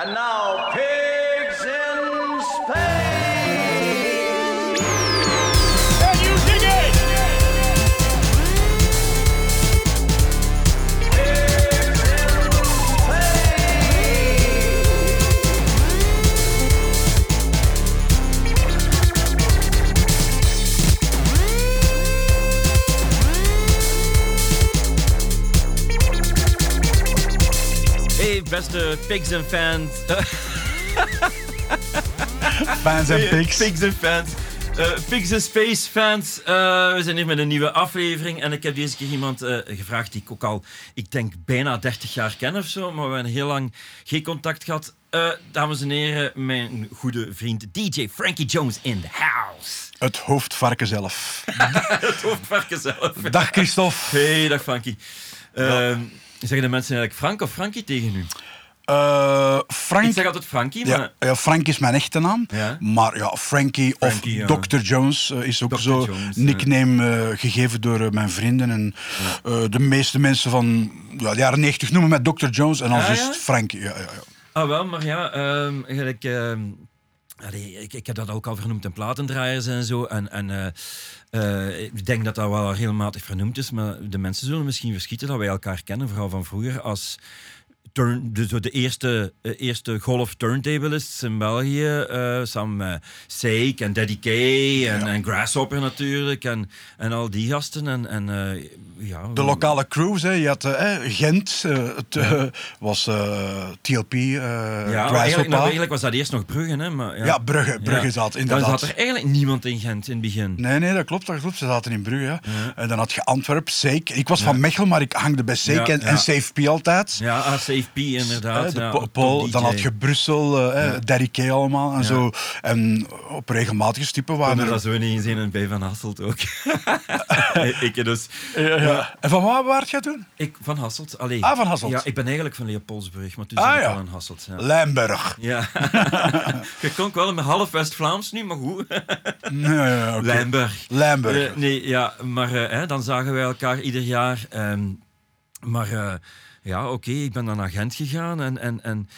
And now, pigs beste pigs en fans. Fans en pigs. Pigs en fans. Eh, pigs en Space fans. Eh, we zijn hier met een nieuwe aflevering. En ik heb deze keer iemand eh, gevraagd die ik ook al, ik denk, bijna 30 jaar ken of zo. Maar we hebben heel lang geen contact gehad. Eh, dames en heren, mijn goede vriend DJ Frankie Jones in the house. Het hoofdvarken zelf. Het hoofdvarken zelf. Dag Christophe. Hey, dag Frankie. Zeggen de mensen eigenlijk Frank of Frankie tegen u? Eh, Frank. Ik zeg altijd Frankie, maar... Ja, ja, Frank is mijn echte naam. Ja. Maar ja, Frankie, of Dr. Jones eh, is ook Dr. zo Jones, nickname eh, gegeven door mijn vrienden. En de meeste mensen van ja, de jaren 90 noemen mij Dr. Jones en anders Ah, is het Frankie. Ja, ja, ja. Ah, wel, maar ja, ehm, gelijk, ehm, allee, ik, ik heb dat ook al vernoemd in platendraaiers en zo. En, en ik denk dat dat wel regelmatig vernoemd is, maar de mensen zullen misschien verschieten dat wij elkaar kennen, vooral van vroeger, als turn, de, de eerste, eh, eerste golf turntablists in België, eh, samen met Seik en Daddy K en, en Grasshopper natuurlijk, en, en al die gasten. En, en, eh, ja, De lokale crews, hè. je had eh, eh, Gent, eh, het eh, was eh, TLP, eh Ja, eigenlijk, nou, eigenlijk was dat eerst nog Brugge, hè? Maar, ja. Ja, Brugge, Brugge zat Dan inderdaad. zat er eigenlijk niemand in Gent in het begin. Nee, nee, dat klopt, dat klopt. Ze zaten in Brugge. En dan had je Antwerp, Seik. Ik was van Mechelen, maar ik hangde bij Seik en, en Safe P altijd. Ja, ah, Safe P inderdaad. Ja, Paul, dan had je Brussel, eh, K allemaal en Ja. zo. En op regelmatige stippen Ik waren er dat zo niet in zien en bij Van Hasselt ook. ik dus. Ja, ja. En van waar waart jij toen? Ik, van Hasselt, allee. Ah, van Hasselt. Ja, ik ben eigenlijk van Leopoldsbrug, maar toen Ah, ik ja. al in Hasselt. Ja. Lijnberg. ja. je klonk wel met half West-Vlaams nu, maar goed. Nee, ja, ja, oké. Lijnberg. Lijnberg. Eh, nee, ja, maar hè, dan zagen wij elkaar ieder jaar. ehm, maar eh, ja, oké, ik ben dan naar Gent gegaan. En, en, en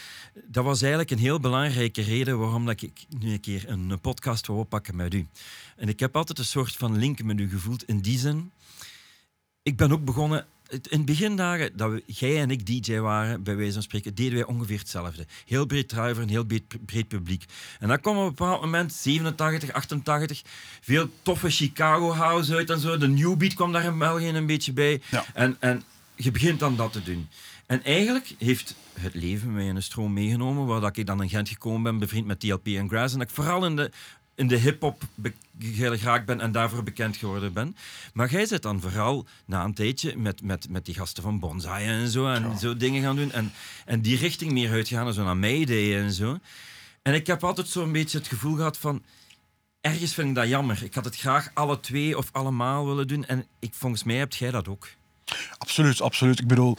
dat was eigenlijk een heel belangrijke reden waarom dat ik nu een keer een podcast wou oppakken met u. En ik heb altijd een soort van link met u gevoeld in die zin. Ik ben ook begonnen. In het begindagen dat we, jij en ik DJ waren, bij wijze van spreken, deden wij ongeveer hetzelfde. Heel breed driver, een heel breed, breed publiek. En dan kwam op een bepaald moment, 87, 88, veel toffe Chicago House uit en zo. De New Beat kwam daar in België een beetje bij. Ja. En, en je begint dan dat te doen. En eigenlijk heeft het leven mij in een stroom meegenomen, waar dat ik dan in Gent gekomen ben, bevriend met TLP en Grass. En dat ik vooral in de, in de hip-hop geraakt ben en daarvoor bekend geworden ben. Maar jij zit dan vooral na een tijdje met, met, met die gasten van Bonsai en zo, en zo dingen gaan doen. En, en die richting meer uitgaan, en zo naar Mayday en zo. En ik heb altijd zo'n beetje het gevoel gehad van ergens vind ik dat jammer. Ik had het graag alle twee of allemaal willen doen. En ik, volgens mij hebt jij dat ook. Absoluut, absoluut. Ik bedoel,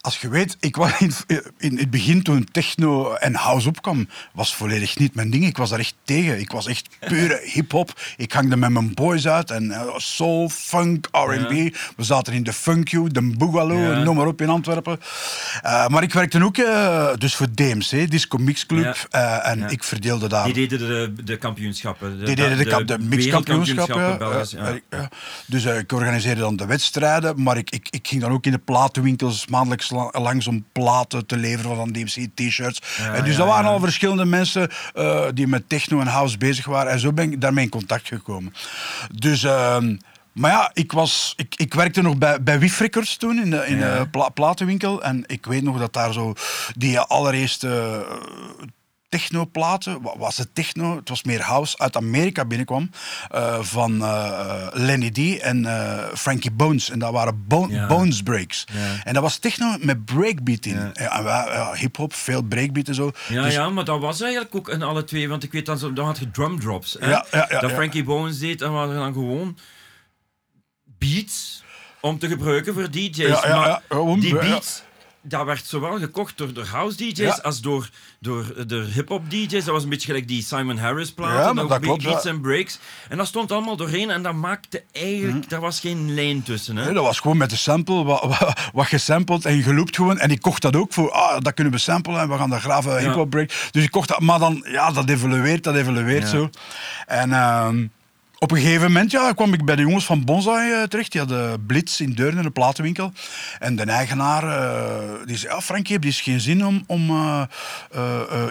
als je weet, ik was in, in het begin toen techno en house opkwam, was volledig niet mijn ding. Ik was daar echt tegen. Ik was echt pure hip-hop. Ik hangde met mijn boys uit en eh, soul, funk, R&B. We zaten in de Funk You, de Boogaloo, Ja. noem maar op in Antwerpen. Eh, maar ik werkte ook eh, dus voor DMC, Disco Mix Club. Ja. en ik verdeelde daar Die deden de, de kampioenschappen. De, die deden de, de mixkampioenschappen. Dus ik organiseerde dan de wedstrijden, maar ik, ik, ik ging dan ook in de platenwinkels maandelijks la- langs om platen te leveren van DMC, t-shirts. Ja, en dus dat waren al verschillende mensen eh, die met techno en house bezig waren. En zo ben ik daarmee in contact gekomen. Dus... ehm, maar ja, ik, was, ik, ik werkte nog bij, bij Wif Records toen, in de, in Ja. de pla- platenwinkel. En ik weet nog dat daar zo die allereerste eh, technoplaten, wa- was het techno, het was meer house, uit Amerika binnenkwam. eh, van eh, Lenny D en eh, Frankie Bones. En dat waren Bo- Ja. Bones breaks. Ja. En dat was techno met breakbeat in. Ja. Hip-hop, veel breakbeat en zo. Ja, Dus- ja, maar dat was eigenlijk ook in alle twee. Want ik weet dan, zo, dan had je drum drops. Hè, Ja, ja, ja, dat. Frankie Bones deed, en waren dan gewoon beats om te gebruiken voor DJ's. Maar die beats dat werd zowel gekocht door, door house DJ's Ja. als door, door, door hip-hop DJ's. Dat was een beetje gelijk die Simon Harris platen. Ja, ook dat klopt, beats en breaks. En dat stond allemaal doorheen en dat maakte eigenlijk... Daar was geen lijn tussen. Hè? Nee, dat was gewoon met de sample, wat, wat, wat gesampled en geloopt gewoon. En ik kocht dat ook voor, ah, dat kunnen we samplen en we gaan dat graven, hip-hop break. Dus ik kocht dat, maar dan, ja, dat evolueert, dat evolueert zo. En ehm, op een gegeven moment ja, kwam ik bij de jongens van Bonsai eh, terecht. Die hadden Blitz in Deurne, een platenwinkel. En de eigenaar, eh, die zei, ja, Frank, heb je eens geen zin om, om eh,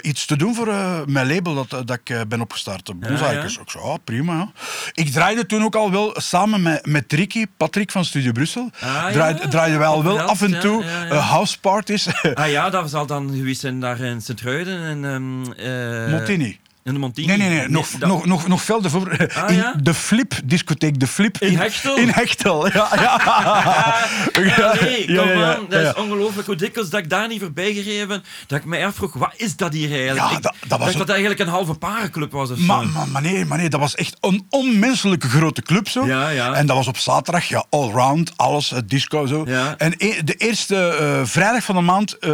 iets te doen voor mijn label dat, dat ik ben opgestart. Bonsai. ja. Zei, ik zei, ja, prima. Ja. Ik draaide toen ook al wel samen met, met Ricky, Patrick van Studio Brussel. Ah, ja? draaide, draaiden wij al wel af en ja, toe ja, ja. house parties. Ah ja, dat zal dan geweest zijn daar in Sint-Truiden en... ehm, eh, Montini. In de Montini. Nee, nee, nee. Nog, dat- nog, nog, nog veel ervoor. Ah, ja? de Flip, discotheek De Flip. In Hechtel? In Hechtel, ja. ja. Ja, nee, Ja, kom aan. Dat is ongelooflijk hoe dikwijls dat ik daar niet voorbij gereden ben. Dat ik me afvroeg, wat is dat hier eigenlijk? Ja, dat- dat was dat eigenlijk een halve parenclub was of zo. maar, maar, nee, maar nee, dat was echt een onmenselijke grote club zo. Ja, ja. En dat was op zaterdag, ja, allround, alles, het disco zo. Ja. En e- de eerste eh, vrijdag van de maand eh,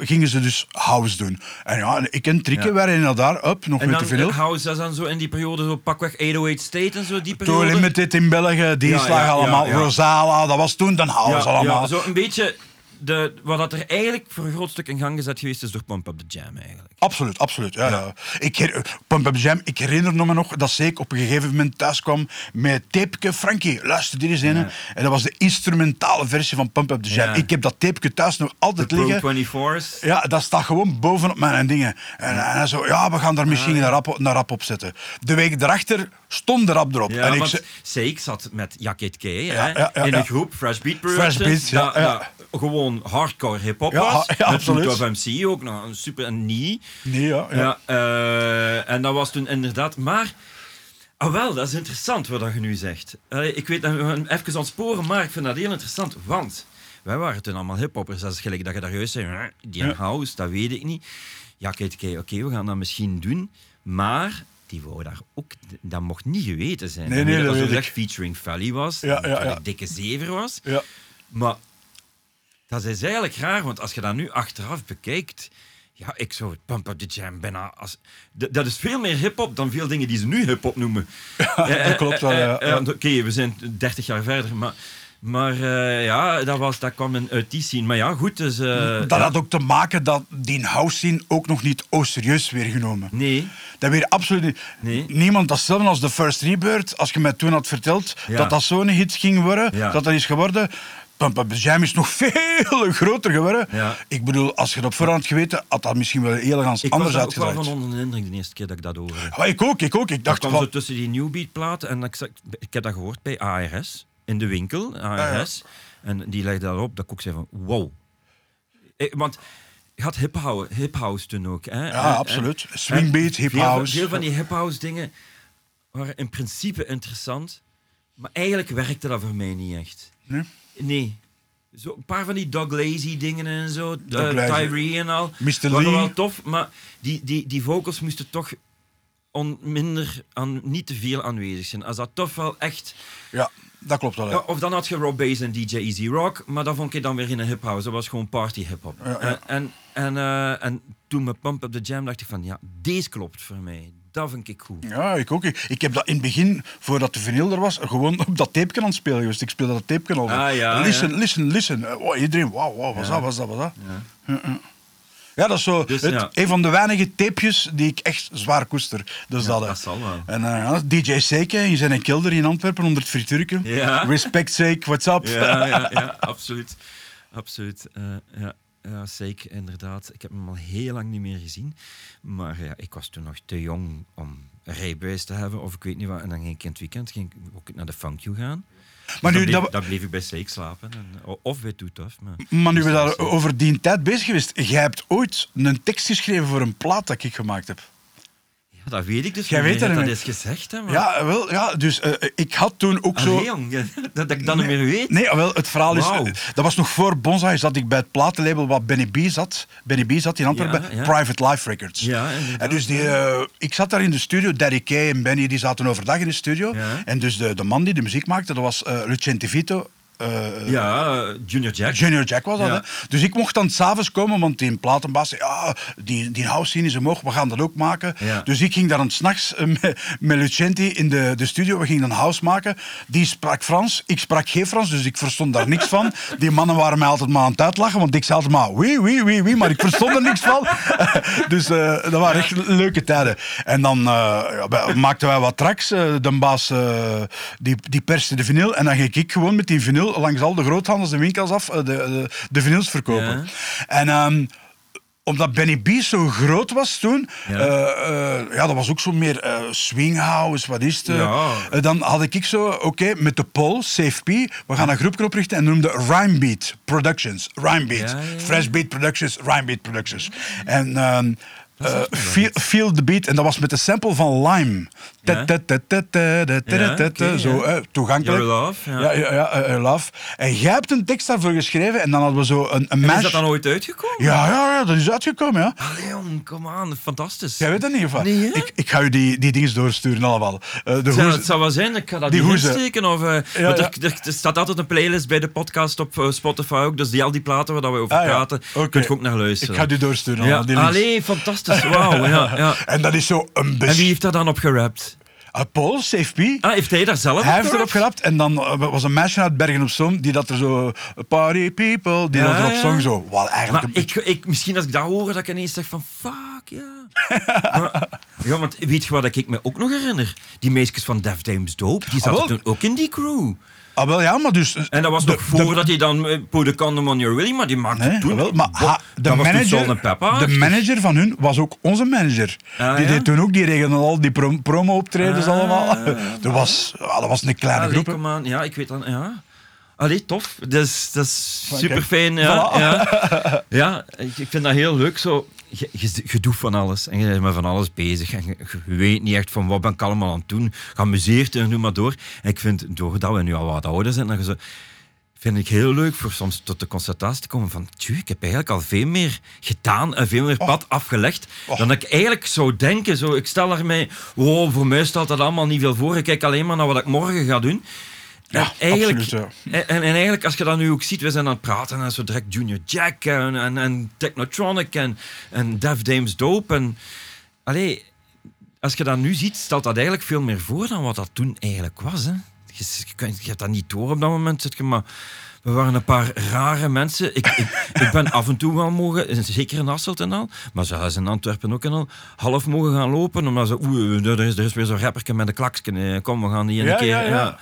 gingen ze dus house doen. En ja, ik en Trikke Ja. waren naar daar, up, nog En dan de vinyl. House, dat is dan zo in die periode, zo pakweg 808 State en zo, die periode. Limited in België, die Ja, slag allemaal. Rosala, dat was toen dan house allemaal. ja, zo een beetje de, wat dat er eigenlijk voor een groot stuk in gang gezet geweest is door Pump Up The Jam eigenlijk. Absoluut, absoluut. Ja, ja. Ik, Pump Up Jam, ik herinner me nog dat ik op een gegeven moment thuis kwam met tapeke. Frankie, luister dit eens in. En dat was de instrumentale versie van Pump Up The Jam. Ja. Ik heb dat tapeke thuis nog altijd Pro liggen. 24's. Ja, dat staat gewoon bovenop mijn dingen. En, en hij zo, ja, we gaan daar misschien een, rap, een rap op zetten. De week erachter stond de rap erop. Ja, en ik want zei, Seik zat met Jacket K hè, Ja, ja, ja, in ja. een groep, Fresh Beat Fresh Productions. Beat, ja, dat- ja. dat gewoon hardcore hip-hop Ja, was. ja, met absoluut. Of MC ook, nog een super en nie. nee, ja, ja. Ja, eh, en dat was toen inderdaad... Maar, ah wel, dat is interessant wat dat je nu zegt. Eh, ik weet dat we even ontsporen, maar ik vind dat heel interessant, want... Wij waren toen allemaal hiphoppers, dat is gelijk dat je daar juist zei, "Eh, die Ja. house, dat weet ik niet. Ja, kijk, oké, we gaan dat misschien doen, maar die wou daar ook, dat mocht niet geweten zijn. Nee, dat ik. echt featuring Valley was, ja. dikke zever was. Ja. Maar dat is eigenlijk raar, want als je dat nu achteraf bekijkt. Ja, ik zou het Pump Up The Jam bijna als... D- dat is veel meer hip-hop dan veel dingen die ze nu hip-hop noemen. Ja, dat klopt wel, ja, ja. Oké, we zijn 30 jaar verder, maar... Maar eh, ja, dat, was, dat kwam in- uit die scene. Maar ja, goed, dus... eh, Dat ja. had ook te maken dat die house scene ook nog niet oh, serieus weer genomen. Nee. Dat weer absoluut niet. Nee. Niemand datzelfde als de First Rebirth. Als je mij toen had verteld Ja. dat dat zo'n hit ging worden, Ja. dat dat is geworden. The Jam is nog veel groter geworden. Ja. Ik bedoel, als je dat op voorhand had geweten, had dat misschien wel heel anders Ik was ook wel uitgedraaid. van onder de indruk de eerste keer dat ik dat hoorde. Ja, ik ook, ik ook. Ik Dat dacht kwam van, zo tussen die New Beat platen en ik, ik heb dat gehoord bij ARS in de winkel, ARS. En die legde daarop dat ik ook zei van wow. Ik- want je had hip-house hip -house toen ook. Hè? Ja, En- en- absoluut. Swingbeat, en hip-house. Veel, veel van die hip-house dingen waren in principe interessant, maar eigenlijk werkte dat voor mij niet echt. Nee? Nee. Zo, een paar van die Doug Lazy dingen en zo, Doug eh. Tyree en al, Mr. waren Lee. wel tof, maar die, die, die vocals moesten toch on, minder, aan, niet te veel aanwezig zijn. Als dat toch wel echt... Ja, dat klopt wel. ja. Of dan had je Rob Bass en DJ Easy Rock, maar dat vond ik dan weer in een hip-house. Dat was gewoon party. Ja, ja. En, en, en, eh, en toen met Pump Up The Jam dacht ik van, ja, deze klopt voor mij. Dat vind ik goed. Ja, ik ook. Ik, heb dat in het begin, voordat de vinyl er was, gewoon op dat tape aan het spelen geweest. Ik speelde dat tape al. Ah, ja, listen, ja. listen, listen. Oh, iedereen, wauw, wauw, wat is dat, wat is dat, wat is dat? Ja, ja. Ja, dat is zo Dus, het, ja. een van de weinige tapejes die ik echt zwaar koester. Dus dat, hè. dat zal wel. En eh, ja, DJ Seke, in zijn kelder in Antwerpen onder het frituurken. Ja. Respect Sake, what's up? Ja, ja, ja absoluut. Absoluut. eh, ja, ja, zeker, inderdaad. Ik heb hem al heel lang niet meer gezien. Maar ja, ik was toen nog te jong om een rijbewijs te hebben, of ik weet niet wat. En dan ging ik in het weekend ging ik ook naar de Funk You gaan. Maar Dus nu, dan, dat, bleef, dan bleef ik bij Seek slapen. En, of bij Toetof. Maar, maar nu we Dus dat daar is- over die tijd bezig geweest, jij hebt ooit een tekst geschreven voor een plaat dat ik gemaakt heb. Ja, dat weet ik dus Jij weet dat dat is gezegd, hè. Maar... Ja, wel, ja, dus eh, ik had toen ook zo... Allee, jong, dat, dat ik dat niet meer weet. Nee, wel, het verhaal is... Dat was nog voor Bonsai, zat ik bij het platenlabel waar Benny B zat. Benny B zat in Antwerpen, Ja, ja. Private Life Records. Ja, en dus die, eh, ik zat daar in de studio, Daddy Kay en Benny die zaten overdag in de studio. En dus de, de man die de muziek maakte, dat was eh Lucente Vito. Eh, Ja, eh, Junior Jack. Junior Jack was dat, Ja. hè? Dus ik mocht dan s'avonds komen, want die platenbaas zei, ja, die, die house scene is omhoog, we gaan dat ook maken. Ja. Dus ik ging daar dan s'nachts uh, met, met Lucenti in de, de studio, we gingen dan house maken. Die sprak Frans, ik sprak geen Frans, dus ik verstond daar niks van. Die mannen waren mij altijd maar aan het uitlachen, want ik zei altijd maar, oui, oui, oui, oui, maar ik verstond er niks van. dus dat waren echt leuke tijden. En dan ja, maakten wij wat tracks, de baas die, die perste de vinyl, en dan ging ik gewoon met die vinyl langs al de groothandels, de winkels af, eh, de, de, de vinyls verkopen. Ja. En ehm, omdat Benny B zo groot was toen, Ja. ja, ja dat was ook zo meer eh swinghouse, wat is het? eh. Ja. Eh, dan had ik zo, oké, met de Paul, Safe P, we gaan een groep oprichten en noemde Rhymebeat Productions. Rhymebeat. Ja. Fresh Beat Productions, Rhymebeat Productions. En eh, feel, feel the Beat, en dat was met de sample van Lime. Zo, toegankelijk. Your Love, ja. Ja, ja, ja, eh, eh, love. En jij hebt een tekst daarvoor geschreven en dan hadden we zo een, een En is mash- dat dan ooit uitgekomen? Ja, ja, ja, dat is uitgekomen, ja. Allee, jong, kom aan, fantastisch. Jij weet dat niet, of wat? Nee, ik, ik ga u die, die dingen doorsturen allemaal. De Ja, het zou wel zijn, ik ga dat Die niet insteken. Of, Ja. Er, staat altijd een playlist bij de podcast op Spotify ook. Dus die, al die platen waar dat we over Ah, praten, kun je ook naar luisteren. Ik ga die doorsturen. allemaal, die. Allee, fantastisch. Wauw. Ja, ja. En dat is zo een En wie heeft daar dan op gerapt? Ah, Paul, Safe P. Ah, heeft hij daar zelf Hij heeft erop gerapt? en dan eh, was een meisje uit Bergen op Zoom die dat er zo... Party people, die Ja, dat erop ja. zong zo. Wat eigenlijk Maar ik, ik, misschien als ik dat hoor, dat ik ineens zeg van fuck, ja. maar, ja, want weet je wat ik me ook nog herinner? Die meisjes van Def Dames Dope, die zaten wel. toen ook in die crew. Ah, wel ja, maar dus... En dat was nog voordat hij dan Put a Condom on Your Willy, maar die maakte Nee, toen... wel, maar ha, de, manager, Pepper, de dus- manager van hun was ook onze manager. Ah, die ja? deed toen ook, die regelde al die prom- promo-optredens Ah, allemaal. dat, was, ah, dat was een kleine Allee, groep. Ja, ik weet dan... Ja. Allee, tof. Dat is, dat is super fijn. Ja, ja. ja ik, vind dat heel leuk. Zo, je, je, je doet van alles en je bent met van alles bezig. En je, je weet niet echt van wat ben ik allemaal aan het doen. Geamuseerd en doe maar door. En ik vind, doordat we nu al wat ouder zijn, dat zo, vind ik heel leuk voor soms tot de constatatie te komen van tjoe, ik heb eigenlijk al veel meer gedaan en veel meer pad afgelegd dan ik eigenlijk zou denken. Zo, ik stel er mij, wow, voor mij stelt dat allemaal niet veel voor. Ik kijk alleen maar naar wat ik morgen ga doen. Ja, En eigenlijk, absoluut, en, en eigenlijk, als je dat nu ook ziet, we zijn aan het praten en zo direct Junior Jack en, en, en Technotronic en, en Def Dames Dope. En, allee, als je dat nu ziet, stelt dat eigenlijk veel meer voor dan wat dat toen eigenlijk was. Hè. Je, je, je hebt dat niet door op dat moment, zit je, maar we waren een paar rare mensen. Ik, ik, ik ben af en toe wel mogen, zeker in Hasselt en al, maar zelfs in Antwerpen ook en al, half mogen gaan lopen, omdat ze, oeh, er is, er is weer zo'n rapperke met een klaksken, eh, kom, we gaan die een Ja, keer... ja, ja. ja.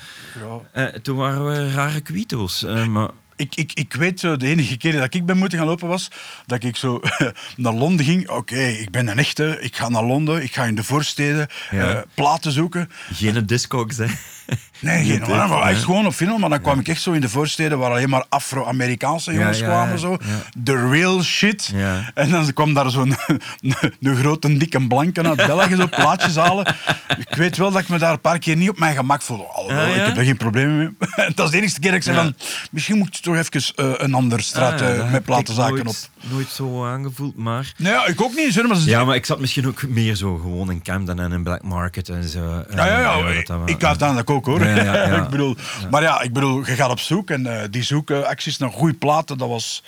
Ja. Eh, toen waren we rare kwito's. eh, maar Ik, ik, ik weet zo, de enige keer dat ik ben moeten gaan lopen was dat ik zo naar Londen ging. Oké, ik ben een echte, ik ga naar Londen, ik ga in de voorsteden Ja. eh, platen zoeken. geen discogs, hè. Nee, geen hè. echt gewoon op film. Maar dan kwam ik echt zo in de voorsteden waar alleen maar Afro-Amerikaanse jongens kwamen. Zo. The real shit. En dan kwam daar zo'n een grote, dikke blanke uit België zo plaatjes halen. Ik weet wel dat ik me daar een paar keer niet op mijn gemak voelde. Alhoewel, ik heb er geen probleem mee. dat is de enige keer dat ik zei van... Misschien moet je toch even eh, een andere straat Ah, eh, heb met ik platenzaken op. nooit, nooit zo aangevoeld, maar... Nee, ik ook niet. Zeg maar, Ja, maar ik zat misschien ook meer zo gewoon in Camden en in Black Market en zo. Ja, ja, ja. dat dat wel- ik uiteindelijk ook hoor. Ja, ja, ja. ik bedoel, Maar ja, ik bedoel, je gaat op zoek en eh, die zoekacties naar goede platen, dat was.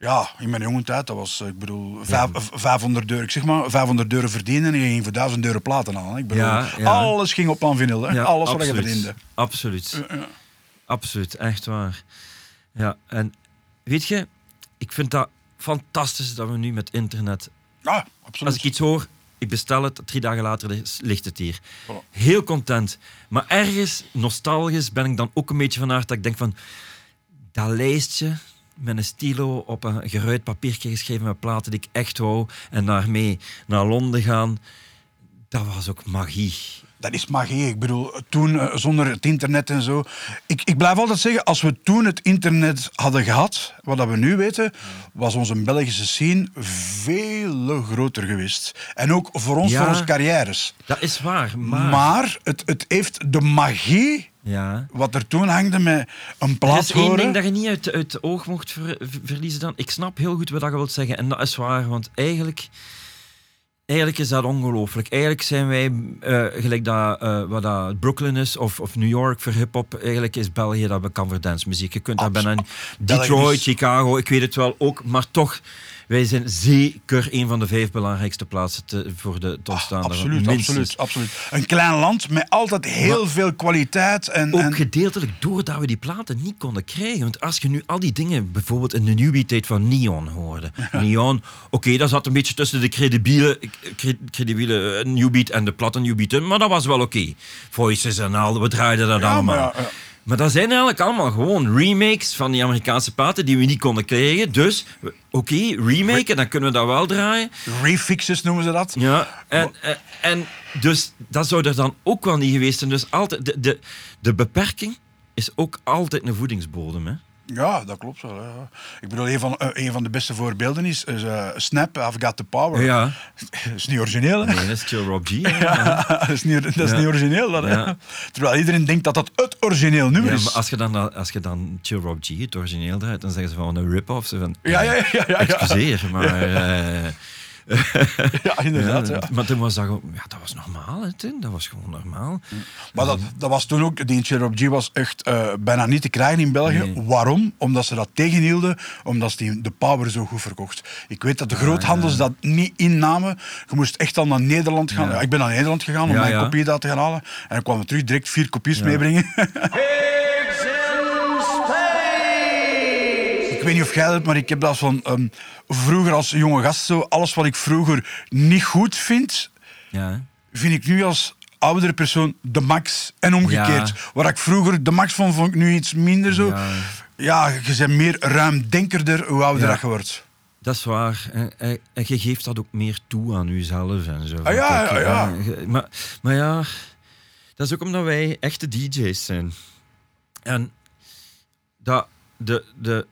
Ja, in mijn jonge tijd, dat was, eh, ik bedoel, vijf- v- 500 euro, ik zeg maar, 500 euro verdienen en je ging voor 1000 euro platen aan. Ik bedoel, alles ging op aan vinyl, hè. Alles wat je verdiende. Absoluut. Absoluut, echt waar. Ja, en weet je, ik vind dat fantastisch dat we nu met internet Ja, absoluut. Als ik iets hoor, ik bestel het, drie dagen later lig- ligt het hier. Heel content. Maar ergens, nostalgisch, ben ik dan ook een beetje van aard dat ik denk van... Dat lijstje met een stilo op een geruit papiertje geschreven met platen die ik echt wou en daarmee naar Londen gaan, dat was ook magie. Dat is magie. Ik bedoel, toen eh, zonder het internet en zo. Ik, ik blijf altijd zeggen, als we toen het internet hadden gehad, wat dat we nu weten, was onze Belgische scene veel groter geweest. En ook voor ons, Ja. voor onze carrières. Dat is waar, maar... Maar, het, het heeft de magie, ja. wat er toen hangde met een Er plaat is één ding dat je niet uit, uit het oog mocht ver- ver- verliezen dan. Ik snap heel goed wat je wilt zeggen. En dat is waar, want eigenlijk... Eigenlijk is dat ongelooflijk. Eigenlijk zijn wij, eh, gelijk dat, eh, wat dat Brooklyn is of, of New York voor hip-hop, eigenlijk is België dat bekend voor dancemuziek. Je kunt dat Abs- bijna Detroit, Chicago, ik weet het wel ook, maar toch, wij zijn zeker een van de vijf belangrijkste plaatsen te- voor de te ontstaan. daarvan. Absoluut, Minstens. absoluut, absoluut. Een klein land met altijd heel veel kwaliteit. En, Ook en, gedeeltelijk doordat we die platen niet konden krijgen. Want als je nu al die dingen bijvoorbeeld in de newbie-tijd van Neon hoorde. Neon, oké, dat zat een beetje tussen de credibiele, cre- credibiele eh, newbeat en de platte newbeat maar dat was wel oké. Voices en al, we draaiden dat Ja, allemaal. maar ja, ja. Maar dat zijn eigenlijk allemaal gewoon remakes van die Amerikaanse platen die we niet konden krijgen. Dus, oké, remaken, dan kunnen we dat wel draaien. refixes noemen ze dat. Ja, en, en, en dus dat zou er dan ook wel niet geweest zijn. Dus altijd, de, de, de beperking is ook altijd een voedingsbodem. Hè? Ja, dat klopt wel. Ja. Ik bedoel, een van, eh, een van de beste voorbeelden is, is eh, Snap, I've Got the Power. Ja. Dat is niet origineel, hè? Nee, dat is Chill Rob G. Ja, dat is niet, dat is Ja. niet origineel. Dat. Ja. Terwijl iedereen denkt dat dat het origineel nummer Ja, is. maar als je, dan, als je dan Chill Rob G, het origineel draait, dan zeggen ze van een rip-off. Ze van, Ja, ja, ja, ja, ja. Excuseer, maar... eh, Ja, inderdaad. ja, Ja. Maar toen was dat gewoon... Ja, dat was normaal, hè, toen. Dat was gewoon normaal. Maar dat, dat was toen ook, die Cherub G was echt eh, bijna niet te krijgen in België. Nee. Waarom? Omdat ze dat tegenhielden, omdat ze die, de Power zo goed verkocht. Ik weet dat de groothandels dat niet innamen. Je moest echt al naar Nederland gaan. Ja. Ja, ik ben naar Nederland gegaan om Ja, mijn ja. kopie daar te gaan halen. En dan kwamen we terug direct vier kopies meebrengen. weet niet of jij dat, maar ik heb dat van ehm, vroeger als jonge gast zo. Alles wat ik vroeger niet goed vind, Ja, vind ik nu als oudere persoon de max. En omgekeerd. Ja. Waar ik vroeger de max vond, vond ik nu iets minder zo. Ja. Ja, je bent meer ruimdenkerder hoe ouder dat je wordt. Dat is waar. En, en, en je geeft dat ook meer toe aan jezelf en zo. Ah, ja, ja, ja. Maar, maar ja, dat is ook omdat wij echte DJ's zijn. En dat de, de,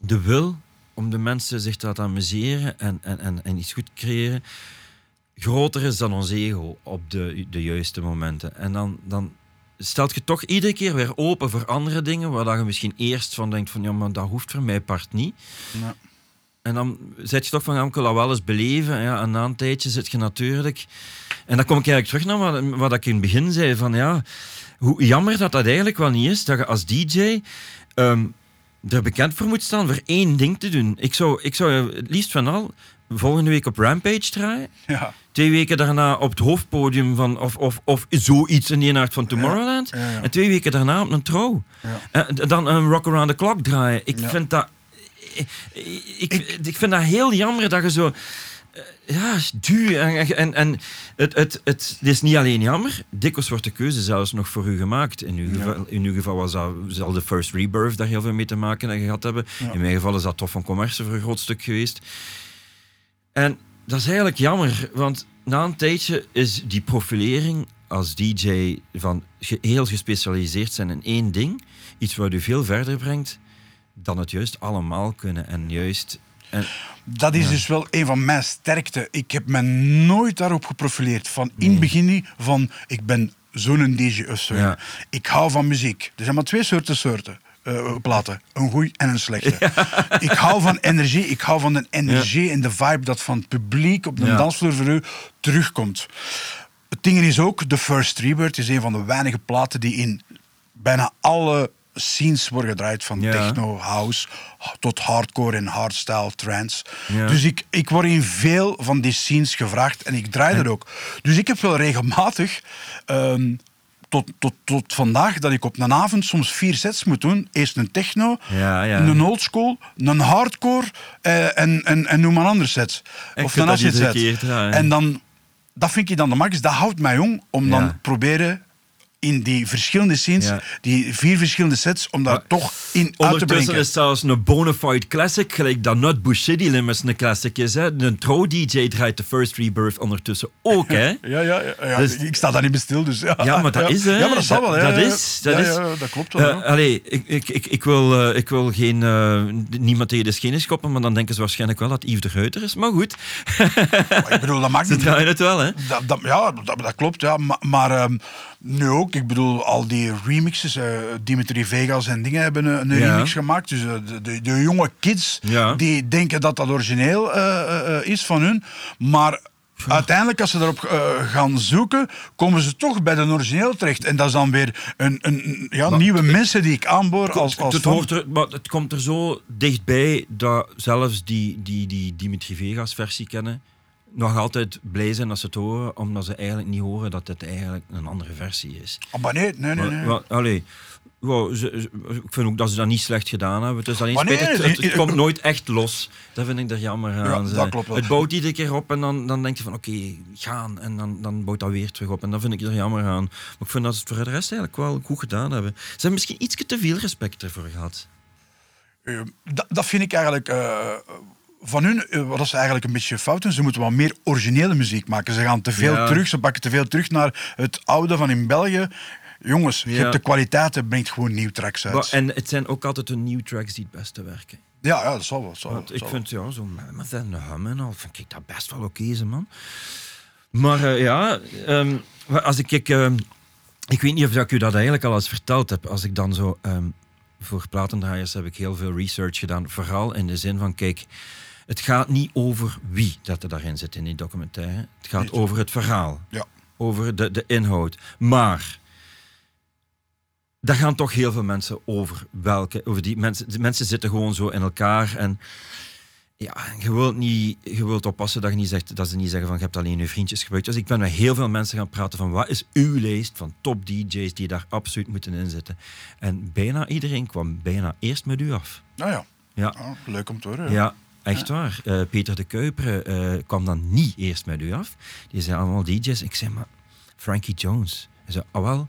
de wil om de mensen zich te laten amuseren en, en, en, en iets goed creëren, groter is dan ons ego op de, de juiste momenten. En dan, dan stelt je toch iedere keer weer open voor andere dingen, waar dat je misschien eerst van denkt van ja, maar dat hoeft voor mij part niet. Ja. En dan zet je toch van, ja, ik wil dat wel eens beleven. Ja, en na een tijdje zit je natuurlijk... En dan kom ik eigenlijk terug naar wat, wat ik in het begin zei. Van, ja, hoe jammer dat dat eigenlijk wel niet is. Dat je als DJ ehm, er bekend voor moet staan voor één ding te doen. Ik zou, ik zou het liefst van al volgende week op Rampage draaien. Ja. Twee weken daarna op het hoofdpodium van... Of, of, of zoiets in die nacht van Tomorrowland. Ja, ja. En twee weken daarna op een trouw. Ja. En dan een Rock Around the Clock draaien. Ik vind dat... Ik, ik, ik vind dat heel jammer dat je zo... eh, Ja, duur. En, en, en het, het, het, is niet alleen jammer. Dikwijls wordt de keuze zelfs nog voor u gemaakt. In uw geval, in uw geval was dat, zal de First Rebirth daar heel veel mee te maken gehad hebben. In mijn geval is dat toch van commerce voor een groot stuk geweest. En dat is eigenlijk jammer, want na een tijdje is die profilering als DJ van heel gespecialiseerd zijn in één ding, iets wat u veel verder brengt dan het juist allemaal kunnen en juist. En, Dat is dus wel een van mijn sterkte. Ik heb me nooit daarop geprofileerd. Van in het begin niet van ik ben zo'n DJ of zo. Ja. Ik hou van muziek. Er zijn maar twee soorten soorten. eh, platen. Een goeie en een slechte. Ik hou van energie. Ik hou van de energie en de vibe dat van het publiek op de dansvloer voor u terugkomt. Het ding is ook, The First Rebirth is een van de weinige platen die in bijna alle scenes worden gedraaid. Van Ja. techno, house, tot hardcore en hardstyle, trance. Ja. Dus ik, ik word in veel van die scenes gevraagd en ik draai er ook. Dus ik heb wel regelmatig... ehm, tot, tot, tot vandaag dat ik op een avond soms vier sets moet doen. Eerst een techno, Ja, ja. een oldschool, een hardcore eh, en, en, en noem maar een andere set. Of een acid iedere set. keer. En dan, dat vind ik dan de max. Dat houdt mij jong om dan proberen in die verschillende scenes, Ja. die vier verschillende sets, om daar Maar toch in uit te Ondertussen brengen. is zelfs een bona fide classic, gelijk dat Nutbush City Limits een classic is. Hè. Een trouw-DJ draait de First Rebirth ondertussen ook, hè. Ja, ja, ja, ja. Dus- ik sta daar niet bij stil, dus ja. Ja, maar dat is, hè. Ja, maar dat zal wel, ja, Dat is, dat is. dat klopt wel. Eh, allee, ik, ik, ik, ik, wil, eh, ik wil geen, eh, niemand tegen de schenen schoppen, maar dan denken ze waarschijnlijk wel dat Yves de Ruiter is. Maar goed, Maar ik bedoel, dat maakt ze niet draaien het wel, hè. Dat, dat, ja, dat, dat klopt, ja. Maar, maar ehm, nu ook, ik bedoel, al die remixes, eh, Dimitri Vegas en dingen hebben een, een Ja. remix gemaakt. Dus eh, de, de, de jonge kids, Ja. die denken dat dat origineel eh, is van hun. Maar Uiteindelijk, als ze daarop eh, gaan zoeken, komen ze toch bij de origineel terecht. En dat is dan weer een, een, ja, nieuwe mensen die ik aanboor als, als het, hoort er, maar het komt er zo dichtbij dat zelfs die, die, die Dimitri Vegas versie kennen, nog altijd blij zijn als ze het horen, omdat ze eigenlijk niet horen dat het eigenlijk een andere versie is. Ah, maar nee, nee, nee. nee. Maar, maar, allee, wow, ze- ze- ik vind ook dat ze dat niet slecht gedaan hebben. Het, is alleen nee, spijtig, het, komt nooit echt los. Dat vind ik er jammer aan. Ja, dat klopt wel. Het bouwt iedere keer op en dan, dan denk je van oké, gaan. En dan, dan bouwt dat weer terug op. En dat vind ik er jammer aan. Maar ik vind dat ze het voor de rest eigenlijk wel goed gedaan hebben. Ze hebben misschien iets te veel respect ervoor gehad. Eh, dat, dat vind ik eigenlijk eh, van hun, eh, wat is eigenlijk een beetje fout. Ze moeten wat meer originele muziek maken. Ze gaan te veel Ja. terug, ze pakken te veel terug naar het oude van in België. Jongens, je Ja. hebt de kwaliteiten, brengt gewoon nieuw tracks uit. Maar- en het zijn ook altijd de nieuwe tracks die het beste werken. ja, ja, dat zal wel. Zal, Want ik zal vind ja, zo met en de hum en al, vind ik dat best wel oké, ze man. Maar eh, ja, ehm, als ik, ik, ehm, ik weet niet of ik u dat eigenlijk al eens verteld heb. Als ik dan zo ehm, voor platendraaiers heb ik heel veel research gedaan, vooral in de zin van kijk, het gaat niet over wie dat er daarin zit in die documentaire. Het gaat over het verhaal, Ja. over de, de inhoud. Maar daar gaan toch heel veel mensen over. Welke, over die mensen, die mensen zitten gewoon zo in elkaar en ja, je wilt, niet, je wilt oppassen dat, je niet zegt, dat ze niet zeggen van je hebt alleen je vriendjes gebruikt. Dus ik ben met heel veel mensen gaan praten van wat is uw lijst van top DJ's die daar absoluut moeten in zitten. En bijna iedereen kwam bijna eerst met u af. Nou ja, Ja, Ah, leuk om te horen. ja echt waar. Eh, Peter de Kuiper eh, kwam dan niet eerst met u af. Die zijn allemaal DJ's. Ik zei, maar Frankie Jones. Hij zei, ah wel,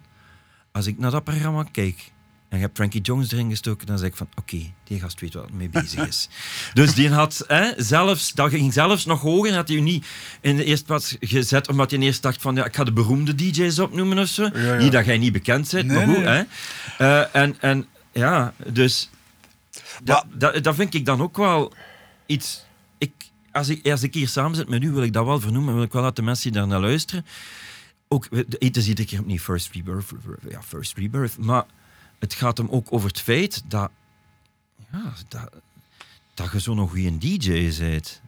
als ik naar dat programma kijk en je hebt Frankie Jones erin gestoken, dan zeg ik van, oké, die gast weet wat mee bezig is. dus die had hè, zelfs, dat ging zelfs nog hoger, had hij u niet in de eerste plaats gezet, omdat hij eerst dacht van, ja, ik ga de beroemde DJ's opnoemen of zo. ja. Niet dat jij niet bekend bent, Nee, maar goed, nee. hè. Eh, en, en ja, dus... Dat, dat vind ik dan ook wel iets. Ik, als, ik, als ik hier samen zit met u, wil ik dat wel vernoemen. Wil ik wel dat de mensen die daar naar luisteren. Ook, het is iedere keer opnieuw First Rebirth. Ja, First Rebirth. Maar het gaat hem ook over het feit dat. Ja, dat, dat je zo'n goede DJ bent.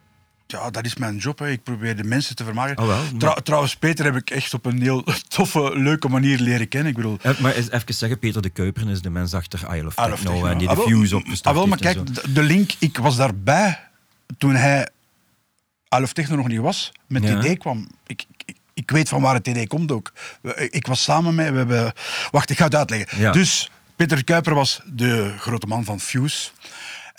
Ja, dat is mijn job. Hè. Ik probeer de mensen te vermaken. Oh, wel, maar- Trou- trouwens, Peter heb ik echt op een heel toffe, leuke manier leren kennen. Ik bedoel, Eh, Maar eens even zeggen, Peter de Kuiperen is de mens achter Isle of Isle of Techno. Techno. En die Ah, de Fuse opgestart ah, wel, maar kijk, de link, ik was daarbij toen hij Isle of Techno nog niet was, met Ja. het idee kwam. Ik, ik, ik weet van waar het idee komt ook. Ik was samen met, we hebben... Wacht, ik ga het uitleggen. Ja. Dus, Peter Kuiper was de grote man van Fuse.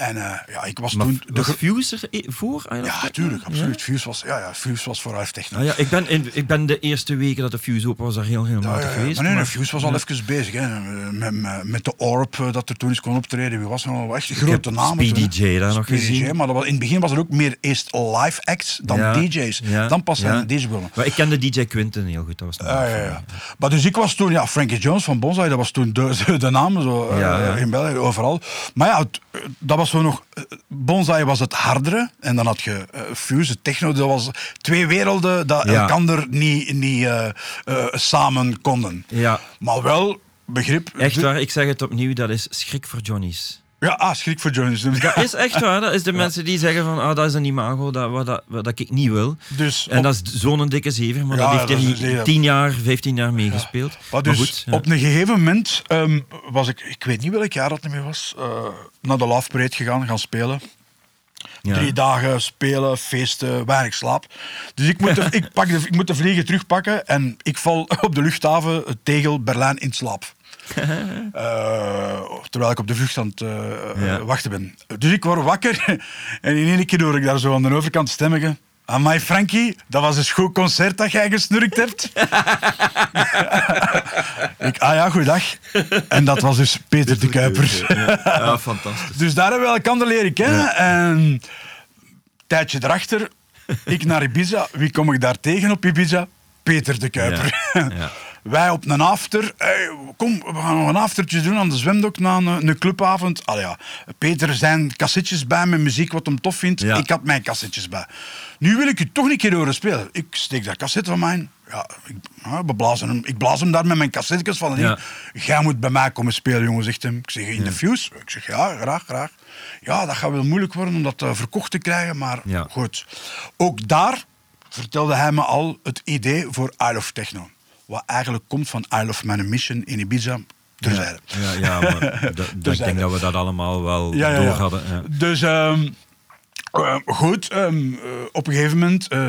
En eh, ja, ik was Maar toen... was gro- Fuse voor ja, Techno? tuurlijk, absoluut. Ja? Fuse was, ja, ja, Fuse was voor of Techno. Ah, ja, ik, ben in, ik ben de eerste weken dat de Fuse open was daar heel regelmatig ja, ja. geweest. Maar nee, maar- Fuse was al even bezig. Hè. Met, met, met de Orb eh, dat er toen eens kon optreden. Wie was er al? Echt grote namen. Speedy toen, hè. J daar nog gezien. Maar dat was, in het begin was er ook meer eerst live acts dan DJ's. Dan pas zijn de DJ's begonnen. Maar ik kende DJ Quinten heel goed. Dat was ja, ja. Maar dus ik was toen, ja, Frankie Jones van Bonsai, dat was toen de, de, de naam zo, eh, in België, overal. Maar ja, eh, dat was zo nog. eh, Bonsai was het hardere en dan had je eh, Fuse, techno, dat was twee werelden dat Ja. elkander niet, niet eh, samen konden. Ja, Maar wel begrip. echt waar. Ik zeg het opnieuw, dat is schrik voor Johnny's. Ja, ah, schrik voor Jones. Dat is echt waar. Dat is de mensen die zeggen van, ah, dat is een imago dat, wat, dat, wat dat ik niet wil. Dus En op- dat is zo'n dikke zever, maar Ja, dat heeft hij een zever. 10 jaar, 15 jaar meegespeeld. Maar Maar dus goed, ja. op een gegeven moment ehm, was ik, ik weet niet welk jaar dat het meer was, eh, naar de Love Parade gegaan, gaan spelen. Ja. Drie dagen spelen, feesten, weinig slaap. Dus ik moet de, ik pak de, ik moet de vliegen terugpakken en ik val op de luchthaven het Tegel Berlijn in slaap. Eh, terwijl ik op de vlucht aan het Ja. eh, wachten ben. Dus ik word wakker en in één keer hoor ik daar zo aan de overkant stemmen. Amai Frankie, dat was een goed concert dat jij gesnurkt hebt. ik, ah ja, goeiedag. En dat was dus Peter de Kuiper. Ja, fantastisch. Dus daar hebben we elkaar leren kennen. En een tijdje erachter, ik naar Ibiza. Wie kom ik daar tegen op Ibiza? Peter de Kuiper. Ja. Wij op een after. Hey, kom, we gaan nog een aftertje doen aan de zwemdok na een, een clubavond. Allee, ja. Peter zijn cassettes bij met muziek wat hem tof vindt. Ja. Ik had mijn cassettes bij. Nu wil ik u toch een keer horen spelen. Ik steek dat cassette van mij. Ja, ik, ja, we blazen hem, ik blaas hem daar met mijn cassettes van. Ja. Jij moet bij mij komen spelen, jongen, zegt hem. Ik zeg, in de Fuse? Ik zeg, ja, graag, graag. Ja, dat gaat wel moeilijk worden om dat eh, verkocht te krijgen, maar Ja. goed. Ook daar vertelde hij me al het idee voor Isle of Techno. Wat eigenlijk komt van Isle of Man Mission in Ibiza, terzijde. Ja, ja maar dat- dat- ik denk dat we dat allemaal wel Ja, ja, door ja. hadden. Ja. Dus ehm, eh, goed, ehm, eh, op een gegeven moment eh,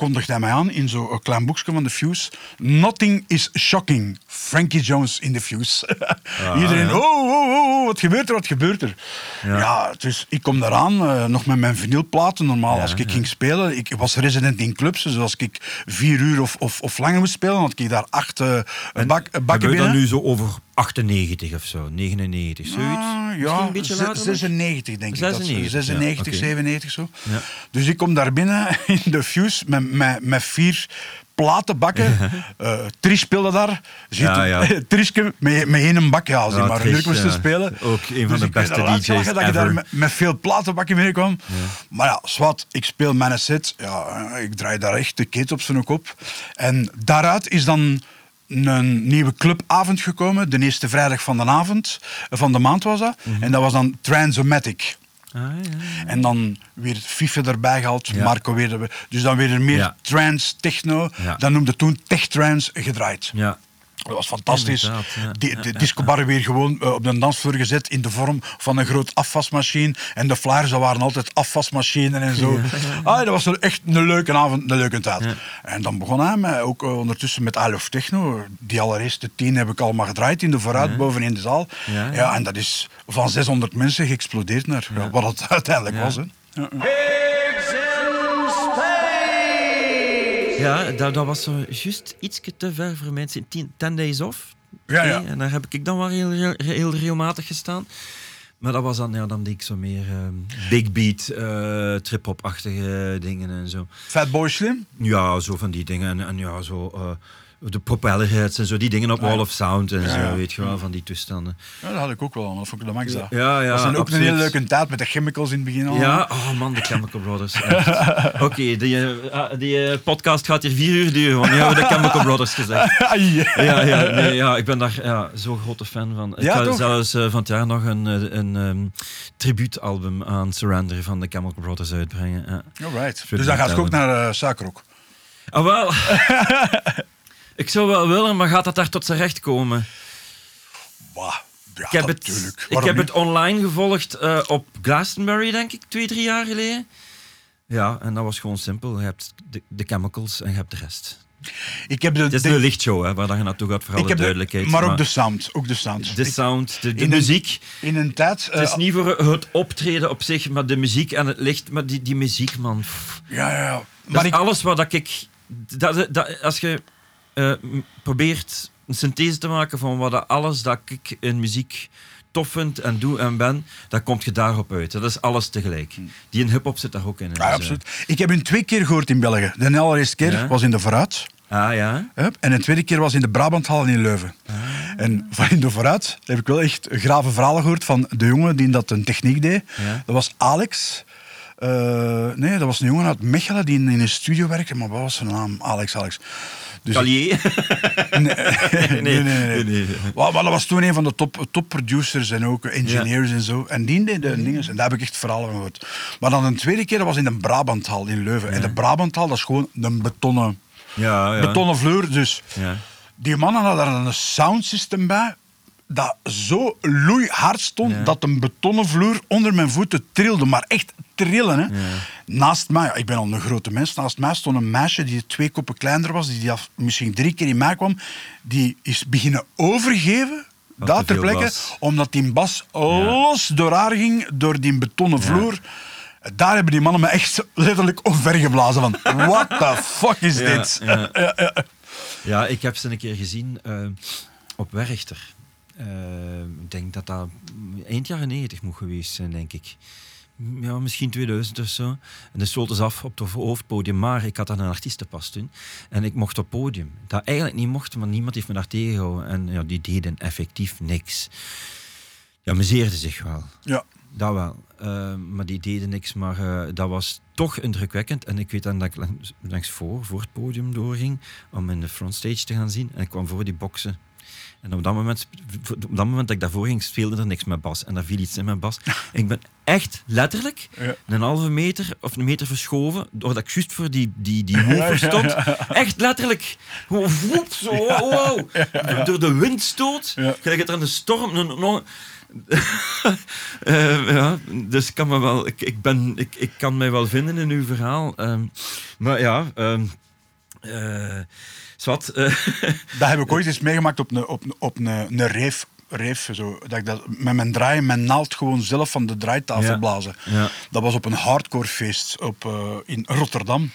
kondigde hij mij aan in zo'n klein boekje van The Fuse. Nothing is shocking. Frankie Jones in The Fuse. Iedereen, ja. oh, oh, oh, oh, wat gebeurt er, wat gebeurt er? Ja, Ja. dus ik kom daaraan, eh, nog met mijn vinylplaten. Normaal, Ja, als ik ging spelen, ik was resident in clubs, dus als ik vier uur of, of, of langer moest spelen, had ik daar acht eh, bak, bakken Hebben we binnen. dan nu zo over 98 of zo, 99, zoiets? Ah, Misschien ja, een beetje later nog? 96 denk ik. Dat, 96, ja, 96, oké. 97 zo. Ja. Dus ik kom daar binnen in de Fuse met, met, met vier platenbakken. Eh Tris speelde daar. Zit Ja, ja. Triske met, met één bak. Ja, als hij Ja, maar druk moest ja. spelen. Ook een van Dus de ik weet beste DJ's dat je daar ever. met, met veel platenbakken binnenkwam. Maar ja, zwart, ik speel mijn set. Ja, ik draai daar echt de kit op zijn kop. En daaruit is dan een nieuwe clubavond gekomen. De eerste vrijdag van de avond, van de maand was dat. Mhm. En dat was dan Transomatic. Ah, ja. En dan weer FIFA erbij gehaald, Ja. Marco weer. Dus dan weer meer trance, techno. Dan noemde toen tech trance gedraaid. ja. Dat was fantastisch. Ja. De ja, discobarren weer gewoon eh, op de dansvloer gezet in de vorm van een groot afwasmachine. En de flyers dat waren altijd afwasmachines en zo. Ah, dat was echt een leuke avond, een leuke tijd. En dan begon hij met, ook eh, ondertussen met Isle of Techno. Die allereerste tien heb ik allemaal gedraaid in de vooruit, boven in de zaal. Ja, Ja, ja. en dat is van 600 mensen geëxplodeerd naar ja, wat het uiteindelijk Ja. was. Hè. Ja. Ja, dat, dat was zo juist iets te ver voor mij. Ten, ten days off. Ja, ja. En daar heb ik dan wel heel, heel, heel regelmatig gestaan. Maar dat was dan, ja, dan deed ik zo meer ehm, big beat, eh trip-hop-achtige dingen en zo. Fatboy Slim? Ja, zo van die dingen. En, en ja, zo eh, de propellerheads en zo, die dingen op Ah. Wall of Sound en zo, weet je wel, van die toestanden. Ja, dat had ik ook wel aan. Dat vond ik de max. Ja, ja, dat was dan ook absoluut. een hele leuke tijd met de chemicals in het begin al. Ja, oh man, de Chemical Brothers. Oké, die, eh, ah, die eh, podcast gaat hier vier uur duren, want nu hebben we de Chemical Brothers gezegd. Ja, ja, nee, ja, ik ben daar ja, zo'n grote fan van. Ik Ja, ga toch? zelfs eh, van het jaar nog een, een ehm, tribuutalbum aan Surrender van de Chemical Brothers uitbrengen. Ja. Alright. Dus dan ik gaat je ook naar uh, Suikerrok. Ah, wel. ik zou wel willen, maar gaat dat daar tot zijn recht komen? Ja, Ik heb, het, natuurlijk. ik heb het online gevolgd eh, op Glastonbury, denk ik, twee, drie jaar geleden. Ja, en dat was gewoon simpel. Je hebt de, de chemicals en je hebt de rest. Ik heb de, Het is de- lichtshow, hè, waar dat je naartoe gaat, voor alle de- duidelijkheid. maar ook de sound. Ook de sound. de sound, de, een- muziek. in een tijd... Het is eh, niet voor het optreden op zich, maar de muziek en het licht. Maar die, die muziek, man. pff. Ja, ja, ja. Maar ik, alles wat dat ik... Dat, dat, als je eh, m- probeert een synthese te maken van wat dat alles dat ik in muziek tof vind en doe en ben, dan komt je daarop uit. Dat is alles tegelijk. Die in hip-hop zit daar ook in. ja, Dus, eh, absoluut. Ik heb hun twee keer gehoord in België. De allereerste keer Ja? was in de Vooruit. Ah ja? En de tweede keer was in de Brabanthal in Leuven. Ah. En van in de Vooruit heb ik wel echt grave verhalen gehoord van de jongen die dat een techniek deed. Ja. Dat was Alex. Eh, nee, dat was een jongen uit Mechelen die in, in een studio werkte. Maar wat was zijn naam? Alex, Alex. Dus Calier? Nee, nee, nee. nee. Maar, maar dat was toen een van de top, top producers en ook engineers en zo. En die deed de dingen. En daar heb ik echt verhalen van gehoord. Maar dan een tweede keer, dat was in de Brabanthal in Leuven. En de Brabanthal, dat is gewoon een betonnen, Ja, ja. betonnen vloer. Dus Ja. die mannen hadden daar een soundsystem bij dat zo loeihard stond Ja. dat een betonnen vloer onder mijn voeten trilde. Maar echt trillen. Hè. Naast mij, ja, ik ben al een grote mens, naast mij stond een meisje die twee koppen kleiner was, die, die af- misschien drie keer in mij kwam. Die is beginnen overgeven, te ter plekke, omdat die bas los door haar ging, door die betonnen vloer. Daar hebben die mannen me echt letterlijk omvergeblazen van, what the fuck is dit? ja. Ja, ik heb ze een keer gezien eh, op Werchter. Eh, ik denk dat dat eind jaren 90 moet geweest zijn, denk ik. Ja, misschien 2000 of zo. En de sloot dus af op het hoofdpodium, maar ik had dan een artiestenpas toen. En ik mocht op podium. Dat eigenlijk niet mocht, maar niemand heeft me daar tegengehouden. En ja, die deden effectief niks. Ja, amuseerden zich wel. Ja. Dat wel. Eh, maar die deden niks. Maar eh, dat was toch indrukwekkend. En ik weet dan dat ik langs, langs voor, voor het podium doorging. Om in de frontstage te gaan zien. En ik kwam voor die boksen. En op dat, moment, op dat moment dat ik daarvoor ging, speelde er niks met bas. En daar viel iets in met bas. ik ben echt letterlijk Ja. een halve meter of een meter verschoven, doordat ik juist voor die, die, die stond. Echt letterlijk. Voep, zo, wow, wow. Door de windstoot. Ja. Gelijk het er aan de storm... Een, een- Eh, ja, dus ik kan, me wel, ik, ik, ben, ik, ik kan mij wel vinden in uw verhaal. Ehm, maar ja... ehm eh, zwart, eh, Dat heb ik ooit eens meegemaakt op een, op, op een, reef. reef zo, dat ik dat met mijn draai, mijn naald gewoon zelf van de draaitafel Ja. blazen. Ja. Dat was op een hardcore feest op, eh, in Rotterdam.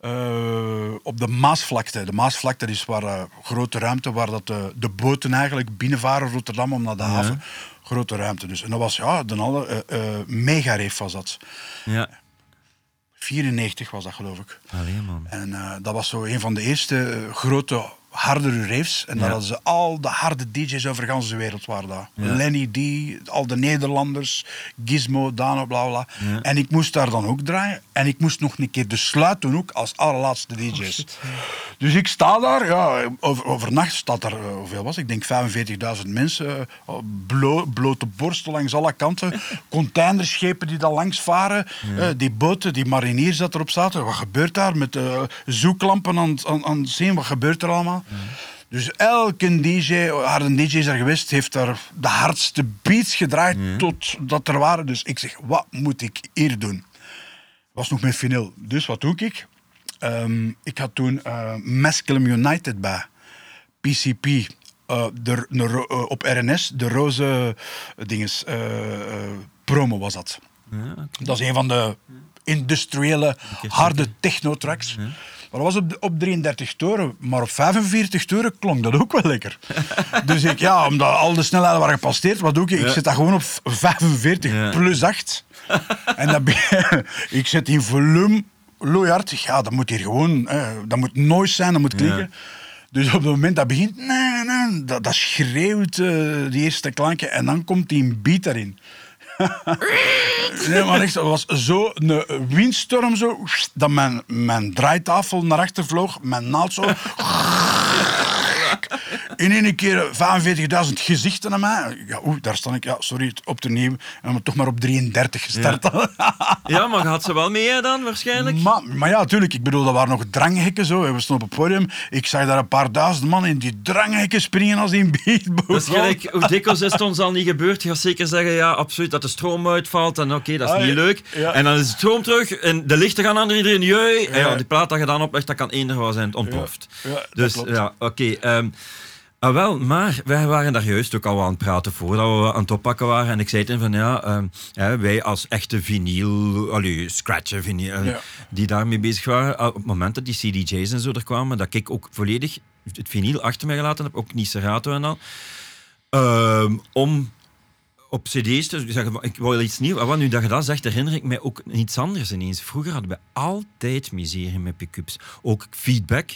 Eh, op de Maasvlakte. De Maasvlakte is waar grote ruimte waar dat de, boten eigenlijk binnenvaren Rotterdam om naar de haven. Grote ruimte dus. En dat was ja, de alle eh, megareef was dat. ja. 94 was dat geloof ik. Allee, man. En eh, dat was zo een van de eerste eh, grote, hardere raves. En daar hadden ze al de harde DJ's over de hele wereld waren daar. Lenny D, al de Nederlanders, Gizmo, Dano, bla bla. En ik moest daar dan ook draaien. En ik moest nog een keer de sluit doen ook als allerlaatste Oh, DJ's. dus ik sta daar, ja, over, overnacht staat er, eh, hoeveel was? Ik denk 45.000 mensen. eh, blo- blote borsten langs alle kanten. Containerschepen die daar langs varen. eh, die boten, die mariniers dat erop zaten. Wat gebeurt daar met eh zoeklampen aan, aan, aan het zien? Wat gebeurt er allemaal? Dus elke DJ, harde DJ is er geweest, heeft daar de hardste beats gedraaid tot dat er waren. Dus ik zeg, wat moet ik hier doen? was nog met vinyl. Dus wat doe ik? Ehm, ik had toen Mescalum United bij. PCP. eh, de, de ro- eh, op RNS, de roze dinges, promo was dat. Ja, Dat is een van de industriële, harde techno-tracks. Maar dat was op, op 33 toeren, maar op 45 toeren klonk dat ook wel lekker. dus ik, ja, omdat al de snelheden waren gepasseerd, wat doe ik? Ik zet dat gewoon op 45 Ja. plus 8. en dan ben- ik zet die volume loeihard. Ja, dat moet hier gewoon, eh, dat moet noise zijn, dat moet klinken. Dus op het moment dat begint, nee, nee, dat, dat schreeuwt eh, die eerste klanken en dan komt die beat erin. Nee, maar echt, het was zo een windstorm zo, dat mijn, mijn draaitafel naar achter vloog, mijn naald zo. In één keer 45.000 gezichten aan mij. Ja, oeh, daar sta ik. Ja, sorry, op de nieuw. En we toch maar op 33 gestart. ja, maar had ze wel mee hè, dan, waarschijnlijk? Maar, maar ja, natuurlijk. Ik bedoel, dat waren nog dranghekken zo. We stonden op het podium. Ik zag daar een paar duizend man in die dranghekken springen als die een beat Dat is gelijk, hoe dikwijls is het ons al niet gebeurd? Je gaat zeker zeggen, ja, absoluut, dat de stroom uitvalt. En oké, dat is Ah, niet ja. leuk. Ja. En dan is de stroom terug en de lichten gaan aan iedereen. Jee. En ja, die plaat dat je dan oplegt, dat kan eender wel zijn, ontploft. Dus ja, oké. ehm, ah, wel, maar wij waren daar juist ook al aan het praten voordat we aan het oppakken waren. En ik zei toen van, ja, ehm, hè, wij als echte vinyl, allee, scratcher vinyl, Ja. die daarmee bezig waren, ah, op het moment dat die CDJ's en zo er kwamen, dat ik ook volledig het vinyl achter mij gelaten heb, ook niet Serato en al. Ehm, om op cd's te zeggen, ik wil iets nieuws. En wat nu dat je dat zegt, herinner ik mij ook iets anders ineens. Vroeger hadden we altijd miserie met pick-ups. Ook feedback.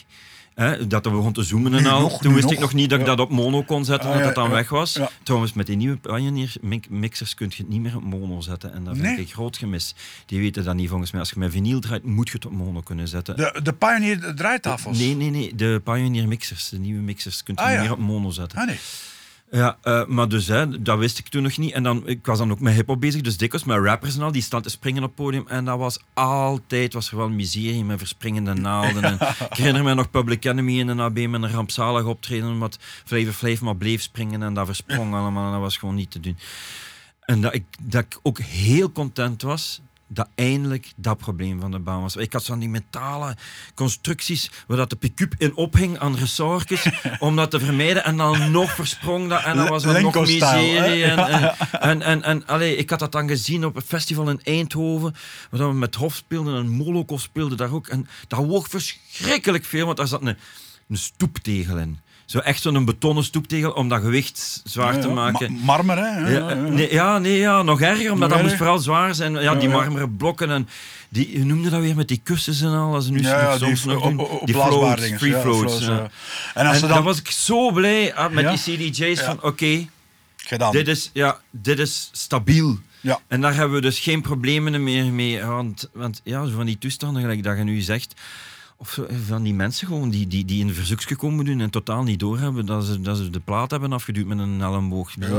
Hè, dat we begon te zoomen en Nu al. nog, Toen wist ik nog. niet dat ik Ja. dat op mono kon zetten, Ah, dat dat dan weg was. Trouwens, met die nieuwe Pioneer mi- mixers kun je het niet meer op mono zetten. En dat vind Nee. ik groot gemis. Die weten dat niet volgens mij. Als je met vinyl draait, moet je het op mono kunnen zetten. De, de Pioneer draaitafels. Nee, nee, nee. De Pioneer mixers, de nieuwe mixers, kun je Ah, niet meer op mono zetten. Ah, nee. Ja, eh, maar dus, hè, dat wist ik toen nog niet. En dan, ik was dan ook met hip-hop bezig, dus dikwijls met rappers en al, die staan te springen op het podium. En dat was altijd, was er wel miserie met verspringende naalden. En ik herinner me nog Public Enemy in een AB met een rampzalig optreden, wat Flavor Flav maar bleef springen en dat versprong allemaal. En dat was gewoon niet te doen. En dat ik, dat ik ook heel content was dat eindelijk dat probleem van de baan was. Ik had zo van die metalen constructies waar dat de pick-up in ophing aan ressortjes om dat te vermijden en dan nog versprong dat en dan was er nog miserie. En, en, en, en, en allee, ik had dat dan gezien op een festival in Eindhoven, waar we met Hof speelden en Moloko speelde daar ook. En dat woog verschrikkelijk veel, want daar zat een, een stoeptegel in. Zo echt zo'n betonnen stoeptegel om dat gewicht zwaar Ja, te maken. Ma- marmer, hè? Ja, Ja, nee, ja, nee, ja, nog erger, omdat Nog dat moest vooral zwaar zijn. Ja, die marmeren blokken en die, hoe noemde dat weer met die kussens en al, als nu nog soms nog doen. die floats, free floats. ja. En als En ze dan dan... was ik zo blij met die CDJ's van, oké, Gedaan. dit, is, ja, dit is stabiel. Ja. En daar hebben we dus geen problemen meer mee. Want, want ja, zo van die toestanden, gelijk dat je nu zegt, Of eh, van die mensen gewoon die, die, die een verzoekje komen doen en totaal niet doorhebben dat ze, dat ze de plaat hebben afgeduwd met een elleboog. Ik Ja, ja.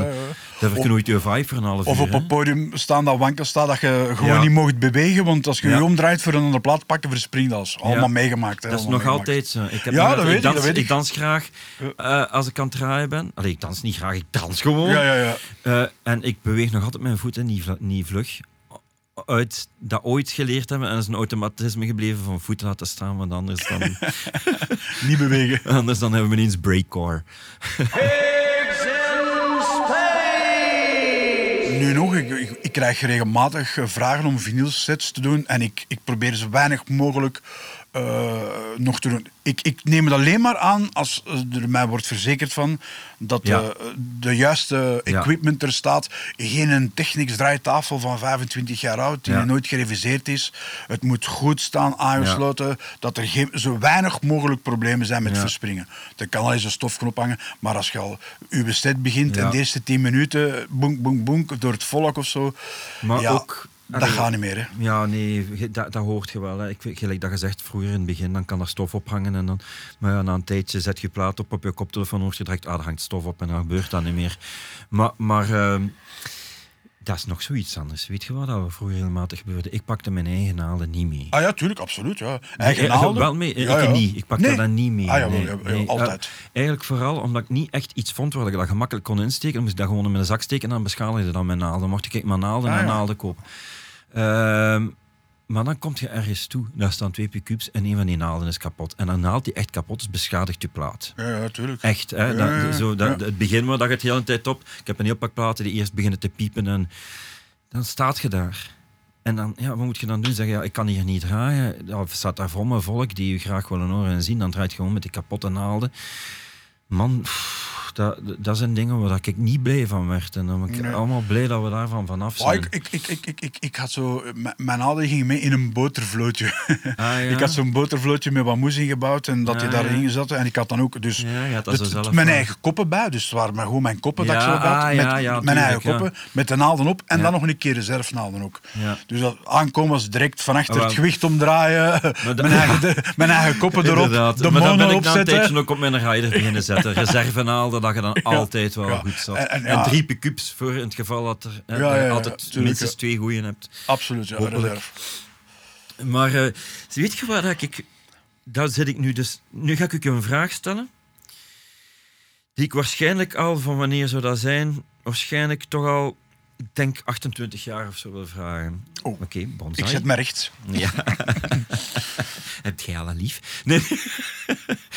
Dat Of- verknoeit je vibe voor een half Of uur. op hè. een podium staan dat wankel staat dat je gewoon Ja. niet mocht bewegen, want als je je omdraait voor een andere plaat pakken, verspringt dat. Allemaal meegemaakt. Hè, Dat is nog meegemaakt. altijd zo. Ik heb Ja, nog- dat weet ik, dans, dat weet ik. dans graag eh, als ik aan het draaien ben. Allee, ik dans niet graag, ik dans gewoon. Ja, ja, ja. Eh, en ik beweeg nog altijd mijn voeten niet, niet vlug. Uit dat ooit geleerd hebben en dat is een automatisme gebleven van voet laten staan, want anders dan, Niet bewegen. anders dan hebben we ineens breakcore. Nu nog, ik, ik, ik krijg regelmatig eh, vragen om vinylsets te doen en ik, ik probeer zo weinig mogelijk eh, nog te doen. Ik, ik neem het alleen maar aan als er mij wordt verzekerd van dat Ja. de, de juiste Ja. equipment er staat. Geen een Technics draaitafel van 25 jaar oud die Ja. nooit gereviseerd is. Het moet goed staan aangesloten. Dat er geen, zo weinig mogelijk problemen zijn met verspringen. Er kan al eens een stofknop hangen, maar als je al je set begint en de eerste 10 minuten boenk, boenk, boenk door het volk of zo. Maar ook... dat allee, gaat niet meer. Hè. Ja, nee, dat, dat hoort je wel. Hè. Ik, gelijk dat je zegt, vroeger in het begin, dan kan er stof ophangen. En dan, maar ja, na een tijdje zet je plaat op op je koptelefoon, hoort je direct, ah, er hangt stof op en dan gebeurt dat niet meer. Maar, maar ehm, dat is nog zoiets anders. Weet je wat dat vroeger regelmatig gebeurde? Ik pakte mijn eigen naalden niet mee. Ah ja, tuurlijk, absoluut. Ja. Eigen Eh, naalden. Wel mee, Ja, ik ja. niet. Ik pakte Nee. dat niet mee. Ah ja, wel, nee. altijd. Eh, eigenlijk vooral omdat ik niet echt iets vond waar ik dat gemakkelijk kon insteken. Dan moest ik dat gewoon in mijn zak steken en dan beschadigde dat mijn naalden. Dan mocht ik maar naalden Ah, en naalden kopen. Ehm, maar dan kom je ergens toe. Daar staan twee pick-ups en een van die naalden is kapot. En een naald die echt kapot is, beschadigt je plaat. Ja, ja, tuurlijk. Echt, hè? Ja, ja, zo, dat. Het begin waar dat je het de hele tijd op. Ik heb een heel pak platen die eerst beginnen te piepen en dan staat je daar. En dan, ja, wat moet je dan doen? Zeggen, ja, ik kan hier niet draaien. Of staat daar vol met volk die je graag willen horen en zien. Dan draait je gewoon met die kapotte naalden. Man, pff, dat, dat zijn dingen waar ik niet blij van werd. En dan ben ik Nee. allemaal blij dat we daarvan vanaf Oh, zijn. ik, ik, ik, ik, ik, ik, ik had zo, mijn naalden gingen mee in een botervlootje. ja? Ik had zo'n botervlootje met wat moes ingebouwd en dat Ah, je daarin ja. gezet. En ik had dan ook dus dat het- zelf mijn eigen koppen bij. Dus het waren maar gewoon mijn koppen dat ik zo had. ah, met mijn eigen tuurlijk, koppen, met de naalden op. En dan nog een keer reservenaalden ook. Dus dat aankomen als direct van achter Ah, het gewicht omdraaien. mijn, eigen, de- mijn eigen koppen erop. Inderdaad. De maar dan ben ik na een tijdje ook op mijn rider beginnen zetten. Reservenaalden, dat je dan altijd wel goed zat. En- En, drie pick-ups voor in het geval dat, er, hè, dat je altijd minstens twee goeie hebt. Absoluut, ja. Hopelijk. reserve. Maar eh, weet je waar dat ik... Daar zit ik nu dus... Nu ga ik u een vraag stellen. Die ik waarschijnlijk al, van wanneer zou dat zijn? Waarschijnlijk toch al, ik denk 28 jaar of zo wil vragen. Oh, Oké, bonsai. Ik zet me recht. Ja. Heb jij al een lief? Nee,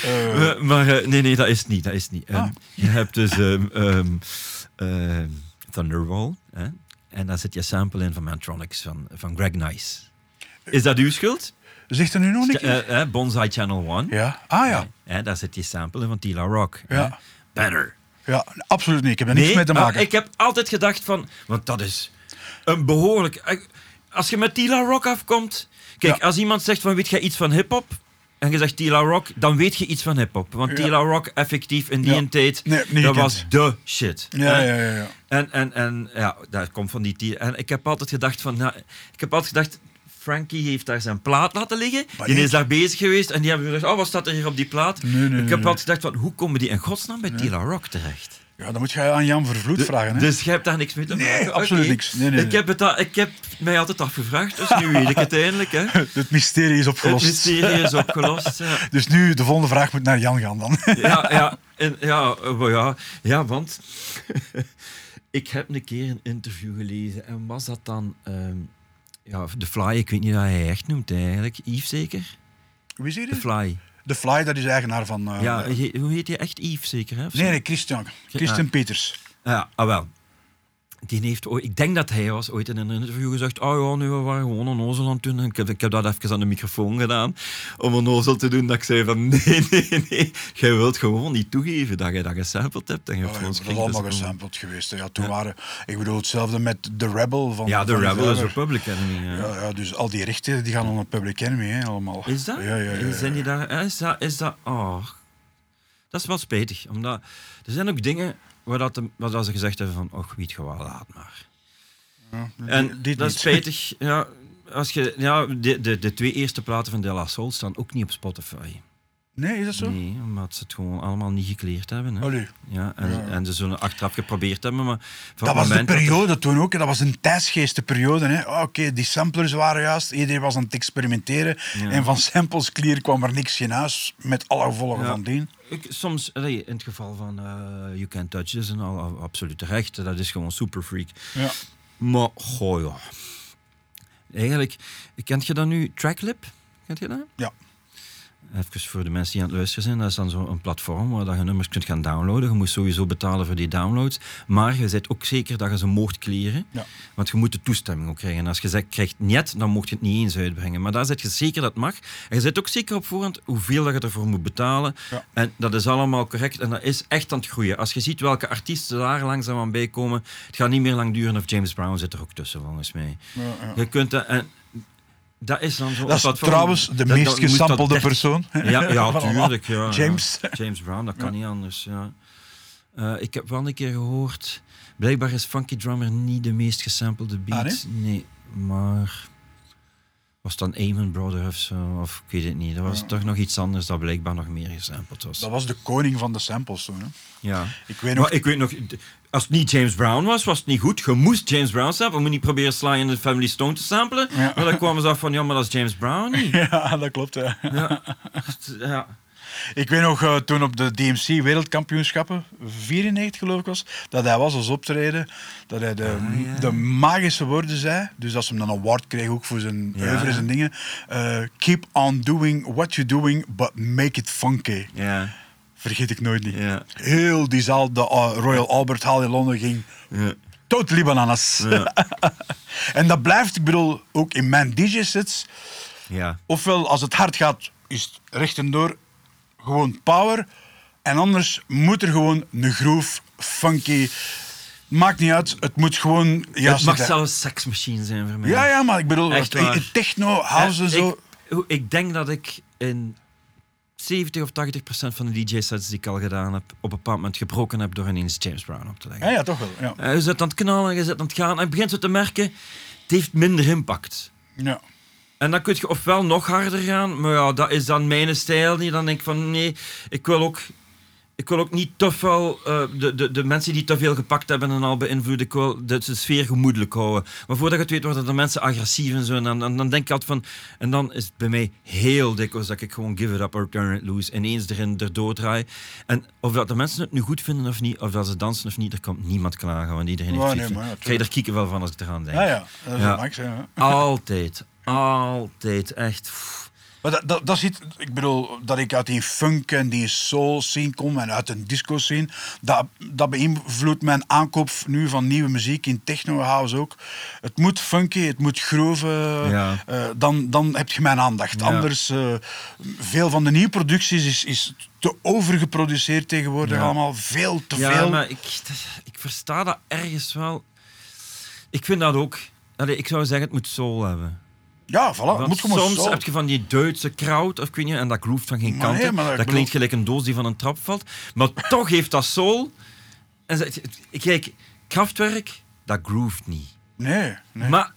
Eh, Eh, maar eh, nee, nee, dat is niet. Dat is niet. Ehm, Ah. Je hebt dus ehm, ehm, Thunderwall. Hè? En daar zit je sample in van Mantronics van, van Greg Nice. Is dat uw schuld? zegt er nu nog niet? Eh, eh, Bonsai Channel 1. ja. Ah ja. Daar zit je sample in van Tila Rock. Ja. Better. Ja. Absoluut niet. Ik heb er niks mee te maken. ik heb altijd gedacht van... Want dat is een behoorlijk... eh, Als je met Tila Rock afkomt... Kijk, Ja. als iemand zegt van weet jij iets van hip-hop... En je zegt Tila Rock, dan weet je iets van hip-hop. Want Ja. Tila Rock, effectief in die Ja. tijd, Nee, dat was de shit. Ja, ja, ja. ja. En, en, en ja, dat komt van die Tila. En ik heb altijd gedacht van... Nou, ik heb altijd gedacht... Frankie heeft daar zijn plaat laten liggen. Maar die nee. is daar bezig geweest. En die hebben gezegd, oh, wat staat er hier op die plaat? Nee, nee, ik nee, heb nee. altijd gedacht van, hoe komen die in godsnaam bij Tila Rock terecht? Ja, dan moet je aan Jan Vervloed vragen. Hè? Dus jij hebt daar niks mee te Nee, maken? absoluut Oké. niks. Nee, nee, ik, nee. heb het, al- ik heb mij altijd afgevraagd, dus nu weet ik het eindelijk. Hè. Het mysterie is Het opgelost. mysterie is opgelost. Ja, Dus nu, de volgende vraag moet naar Jan gaan dan. ja, ja, en, ja, eh, ja, ja want ik heb een keer een interview gelezen en was dat dan... ehm, ja, de Fly, ik weet niet hoe hij echt noemt eigenlijk. Yves zeker? Wie is hier? De Fly. De Fly, dat is eigenaar van... eh, ja, hoe heet hij echt? Yves zeker? Hè, nee, nee, Christian. Christian Ah. Peters. Ja, ah wel. Die heeft ooit, ik denk dat hij was ooit in een interview gezegd: Oh ja, nu we waren gewoon een ozel aan het doen. En ik, heb, ik heb dat even aan de microfoon gedaan om een ozel te doen. Dat ik zei: van Nee, nee, nee. Jij wilt gewoon niet toegeven dat je dat gesampled hebt. En je hebt Ja, gewoon dat is allemaal gesampled geweest. hè. Ja, toen waren... Ik bedoel, hetzelfde met The Rebel van... Ja, van Rebel is Zuiver. Republic Enemy. Ja. Ja, ja, dus al die rechten die gaan onder Public Enemy, hè, allemaal. Is dat? Ja, ja, ja. ja. Zijn die daar, is dat, is dat, oh, dat is wel spijtig. Omdat er zijn ook dingen waar, dat, de- waar ze gezegd hebben van, och, weet je wel, laat maar. Ja, En die dat is spijtig. Ja, als je, ja, de, de, de twee eerste platen van De La Soul staan ook niet op Spotify. Nee, is dat zo? Nee, omdat ze het gewoon allemaal niet gekleerd hebben. Hè. Ja, en, en ze zullen achteraf geprobeerd hebben, maar... van Dat was de er- periode toen ook. Dat was een tijdsgeestenperiode. hè. Oh, Oké, die samplers waren juist. Iedereen was aan het experimenteren. En van samples clear kwam er niks in huis. Met alle gevolgen van dien. Ik, soms, in het geval van eh, You Can't Touch This en al, al- absoluut terecht. Dat is gewoon super freak. Ja. Maar, goh ja. Eigenlijk, kent je dat nu? Tracklip? Kent je dat? Ja. Even voor de mensen die aan het luisteren zijn, dat is dan zo'n platform waar dat je nummers kunt gaan downloaden. Je moet sowieso betalen voor die downloads. Maar je zet ook zeker dat je ze mocht clearen. Ja. Want je moet de toestemming ook krijgen. En als je zegt, krijgt niet, dan mocht je het niet eens uitbrengen. Maar daar zet je zeker dat het mag. En je zet ook zeker op voorhand hoeveel dat je ervoor moet betalen. Ja. En dat is allemaal correct. En dat is echt aan het groeien. Als je ziet welke artiesten daar langzaam aan bij komen, het gaat niet meer lang duren of James Brown zit er ook tussen, volgens mij. Ja. Je kunt dat... En, dat is dan zo. Dat is trouwens de meest gesampelde persoon. Ja, ja tuurlijk. Ja. James. James Brown, dat kan niet anders. Ja. Eh, ik heb wel een keer gehoord. Blijkbaar is Funky Drummer niet de meest gesampelde beat. Ah, nee? maar. Was dan Amen Brother of zo? Of ik weet het niet. Dat was toch nog iets anders dat blijkbaar nog meer gesampled was. Dat was de koning van de samples toen. Hè. Ja. Ik weet nog... Maar ik weet nog, als het niet James Brown was, was het niet goed. Je moest James Brown samplen. Je moet niet proberen Sly and the Family Stone te samplen. Ja. Maar dan kwamen ze af van, ja, maar dat is James Brown niet. Ja, dat klopt. Ja. Ja. ja. Ik weet nog, eh, toen op de DMC wereldkampioenschappen, 94 geloof ik was, dat hij was als optreden, dat hij de, Ah, de magische woorden zei, dus dat ze hem dan een award kreeg ook voor zijn oeuvres en dingen. eh, keep on doing what you're doing, but make it funky. Ja. Vergeet ik nooit niet. Ja. Heel die zaal, de uh, Royal Albert Hall in Londen, ging Ja. totally bananas. Ja. en dat blijft, ik bedoel, ook in mijn DJ-sets, ja. ofwel als het hard gaat, is het recht en door gewoon power. En anders moet er gewoon een groove, funky. Maakt niet uit, het moet gewoon. Ja, het mag zitten. zelfs seksmachine zijn voor mij. ja, ja, maar ik bedoel, techno, house en Eh, zo. Ik, ik denk dat ik in 70 of 80 procent van de DJ-sets die ik al gedaan heb, op een bepaald moment gebroken heb door ineens James Brown op te leggen. Ja, ja, toch wel. Ja. Eh, je zit aan het knallen, je zit aan het gaan en je begint zo te merken, het heeft minder impact. Ja. En dan kun je ofwel nog harder gaan, maar ja, dat is dan mijn stijl niet. Dan denk ik van nee, ik wil ook, ik wil ook niet te veel, eh, de, de, de mensen die te veel gepakt hebben en al beïnvloeden, ik wil de, de sfeer gemoedelijk houden. Maar voordat je het weet worden de mensen agressief en zo. En dan, dan, denk ik altijd van, en dan is het bij mij heel dikwijls dat ik gewoon give it up or turn it loose. Ineens erin erdoor draai. En of dat de mensen het nu goed vinden of niet, of dat ze dansen of niet, er komt niemand klagen. Want iedereen heeft nee, maar ja, krijg er kieken wel van als ik eraan denk. ja, ja, dat is Ja. wat Max. Ja. Altijd, altijd, echt. pff. Maar dat, dat, dat zit, ik bedoel, dat ik uit die funk en die soul scene kom en uit een disco scene, dat, dat beïnvloedt mijn aankoop nu van nieuwe muziek in techno house ook. Het moet funky, het moet groeven, Ja. eh, dan, dan heb je mijn aandacht. Ja. Anders, eh, veel van de nieuwe producties is, is te overgeproduceerd tegenwoordig Ja. allemaal, veel te Ja, veel. maar ik, ik versta dat ergens wel. Ik vind dat ook. Allee, ik zou zeggen, het moet soul hebben. Ja, voilà, Want moet gewoon soms heb je van die Duitse kraut, of ik weet niet, en dat groeft van geen Maar kant. nee, dat bedoel- klinkt gelijk een doos die van een trap valt. Maar toch heeft dat soul. En kijk, krachtwerk, dat groeft niet. Nee, nee. Maar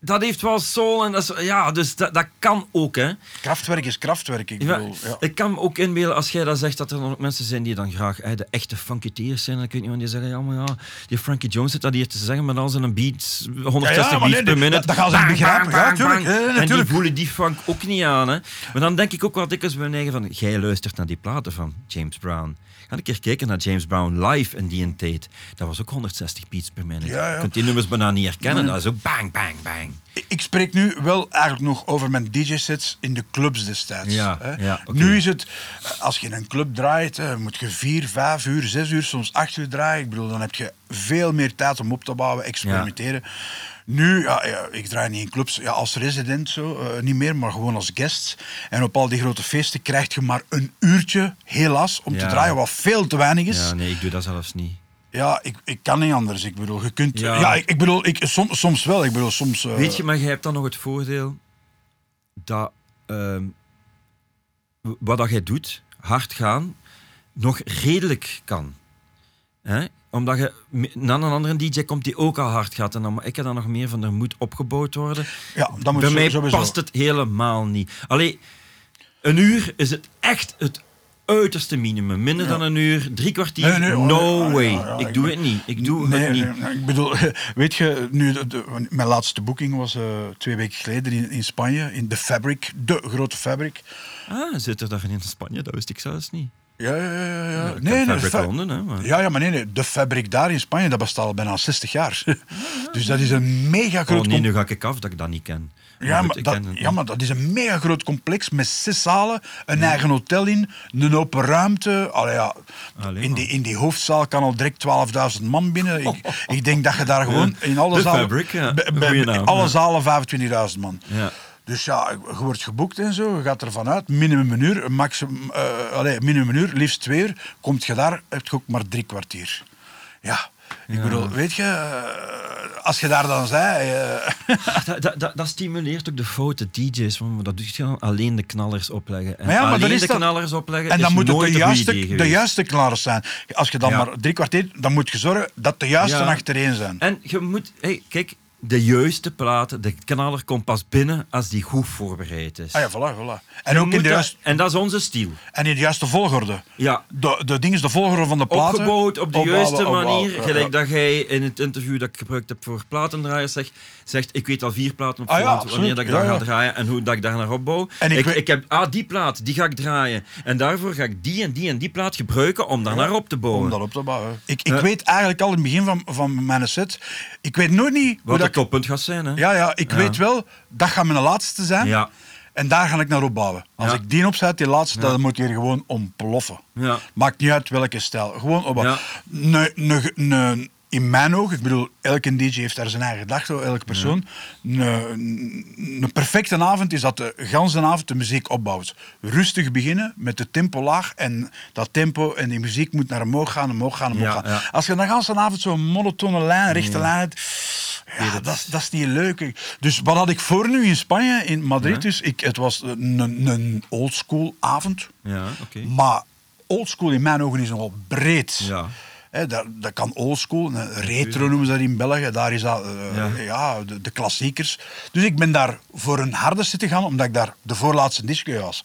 dat heeft wel soul en dat is, ja, dus dat, dat kan ook, hè. krachtwerk is krachtwerk. Ik bedoel, ja. Ik kan me ook inbeelden, als jij dat zegt, dat er ook mensen zijn die dan graag hè, de echte funketeers zijn. Dan kun je niet, want die zeggen, ja, maar ja, die Frankie Jones zit dat hier te zeggen, maar dan zijn een beat, 160 Ja, beats nee, per minute. dat gaan ze begrijpen. bang, Ja, bang, En die voelen die funk ook niet aan. Hè. Maar dan denk ik ook wel dikwijls bij mijn eigen van, jij luistert naar die platen van James Brown. Ga een keer kijken naar James Brown live in die tijd. Dat was ook 160 beats per minute. Ja, ja. Je kunt die nummers bijna niet herkennen. Dat is ook bang, bang, bang. Ik- spreek nu wel eigenlijk nog over mijn DJ-sets in de clubs destijds. Ja, ja. Nu is het, als je in een club draait, hè, moet je vier, vijf uur, zes uur, soms acht uur draaien. Ik bedoel, dan heb je veel meer tijd om op te bouwen, experimenteren. Nu, ja, ja, ik draai niet in clubs ja, als resident zo, eh, niet meer, maar gewoon als guest. En op al die grote feesten krijg je maar een uurtje, helaas, om te draaien, wat veel te weinig is. Ja, nee, ik doe dat zelfs niet. Ja, ik, ik kan niet anders. Ik bedoel, je kunt... Ja. Ja, ik, ik bedoel, ik, soms, soms wel. Ik bedoel, soms... eh, Weet je, maar je hebt dan nog het voordeel dat ehm, wat dat jij doet, hard gaan, nog redelijk kan. Hè? Omdat je na een andere DJ komt die ook al hard gaat. En dan, ik heb dan nog meer van, er moet opgebouwd worden. Ja, dat moet Bij mij sowieso. past het helemaal niet. Allee, een uur is het echt het uiterste minimum. Minder dan een uur, drie kwartier, Nee, nee, no way. ik doe het niet. Ik doe het niet. ik bedoel, weet je, nu, de- de- mijn laatste boeking was eh, twee weken geleden in, in Spanje, in de Fabric, de grote Fabric. Ah, zit er daar in Spanje? Dat wist ik zelfs niet. Ja, ja, ja. ja. nee, nee, Fabric Fa- Londen, hè, maar- Ja, ja, maar nee, nee, de Fabric daar in Spanje, dat bestaat al bijna 60 jaar. dus dat is een mega Oh groot nee, com- nu ga ik af dat ik dat niet ken. ja, goed, maar dat, ja, maar dat is een mega groot complex met zes zalen, een eigen hotel in, een open ruimte. Allee, ja, Allee, in, die, in die hoofdzaal kan al direct 12.000 man binnen. Ik, ik denk dat je daar gewoon in alle zalen... Fabric, ja. bij- bij- Goeie bij naam, alle zalen 25.000 man. Ja. Dus ja, je wordt geboekt en zo, je gaat ervan uit. Minimum een uur, maximum, eh allee, minimum een uur, liefst twee uur. Komt je daar, heb je ook maar drie kwartier. Ja, ik bedoel, weet je, eh, als je daar dan zei... eh, Dat, dat, dat, dat stimuleert ook de foute DJ's. Want dat doe je alleen de knallers opleggen. En Maar ja, maar alleen is de knallers opleggen En dan moeten nooit de juiste, de juiste knallers zijn. Als je dan Ja. maar drie kwartier, dan moet je zorgen dat de juiste Ja. achtereen zijn. En je moet... Hey, kijk, de juiste platen, de knaller komt pas binnen als die goed voorbereid is. Ah ja, voilà, voilà. En ook in de, juiste, en dat is onze stijl. en in de juiste volgorde. Ja. De, de ding is de volgorde van de platen. Opgebouwd op de juiste manier. Gelijk ja. dat jij in het interview dat ik gebruikt heb voor platendraaiers zegt, zegt ik weet al vier platen op Ah ja, wanneer dat ik dat ja. ga draaien en hoe dat ik daar naar opbouw. En ik ik, weet- ik heb, ah, die plaat, die ga ik draaien. En daarvoor ga ik die en die en die plaat gebruiken om daar naar op te bouwen. Om dat op te bouwen. Ik, ik weet eigenlijk al in het begin van, van mijn set, ik weet nooit niet hoe dat het toppunt gaat zijn, hè? Ja, ja, ik Ja. weet wel, dat gaat mijn laatste zijn. Ja. En daar ga ik naar opbouwen. Als Ja. ik die opzet, die laatste, dan moet je hier gewoon ontploffen. Ja. Maakt niet uit welke stijl. Gewoon opbouwen. Ja. In mijn ogen, ik bedoel, elke DJ heeft daar zijn eigen gedachte, elke persoon. Een een perfecte avond is dat de ganse avond de muziek opbouwt. Rustig beginnen met de tempo laag en dat tempo en die muziek moet naar omhoog gaan, omhoog gaan, omhoog Ja, gaan. ja. Als je de ganse avond zo'n monotone lijn, rechte lijn hebt, ja, dat, is- dat is niet leuk. Dus wat had ik voor nu in Spanje, in Madrid? Dus ik, het was een, een oldschool avond. Ja, oké. Maar oldschool in mijn ogen is nogal breed. Ja. Hè, dat, dat kan oldschool, retro noemen ze dat in België. Daar is dat, eh, Ja. ja, de, de klassiekers. Dus ik ben daar voor een harde zitten gaan, omdat ik daar de voorlaatste disco was.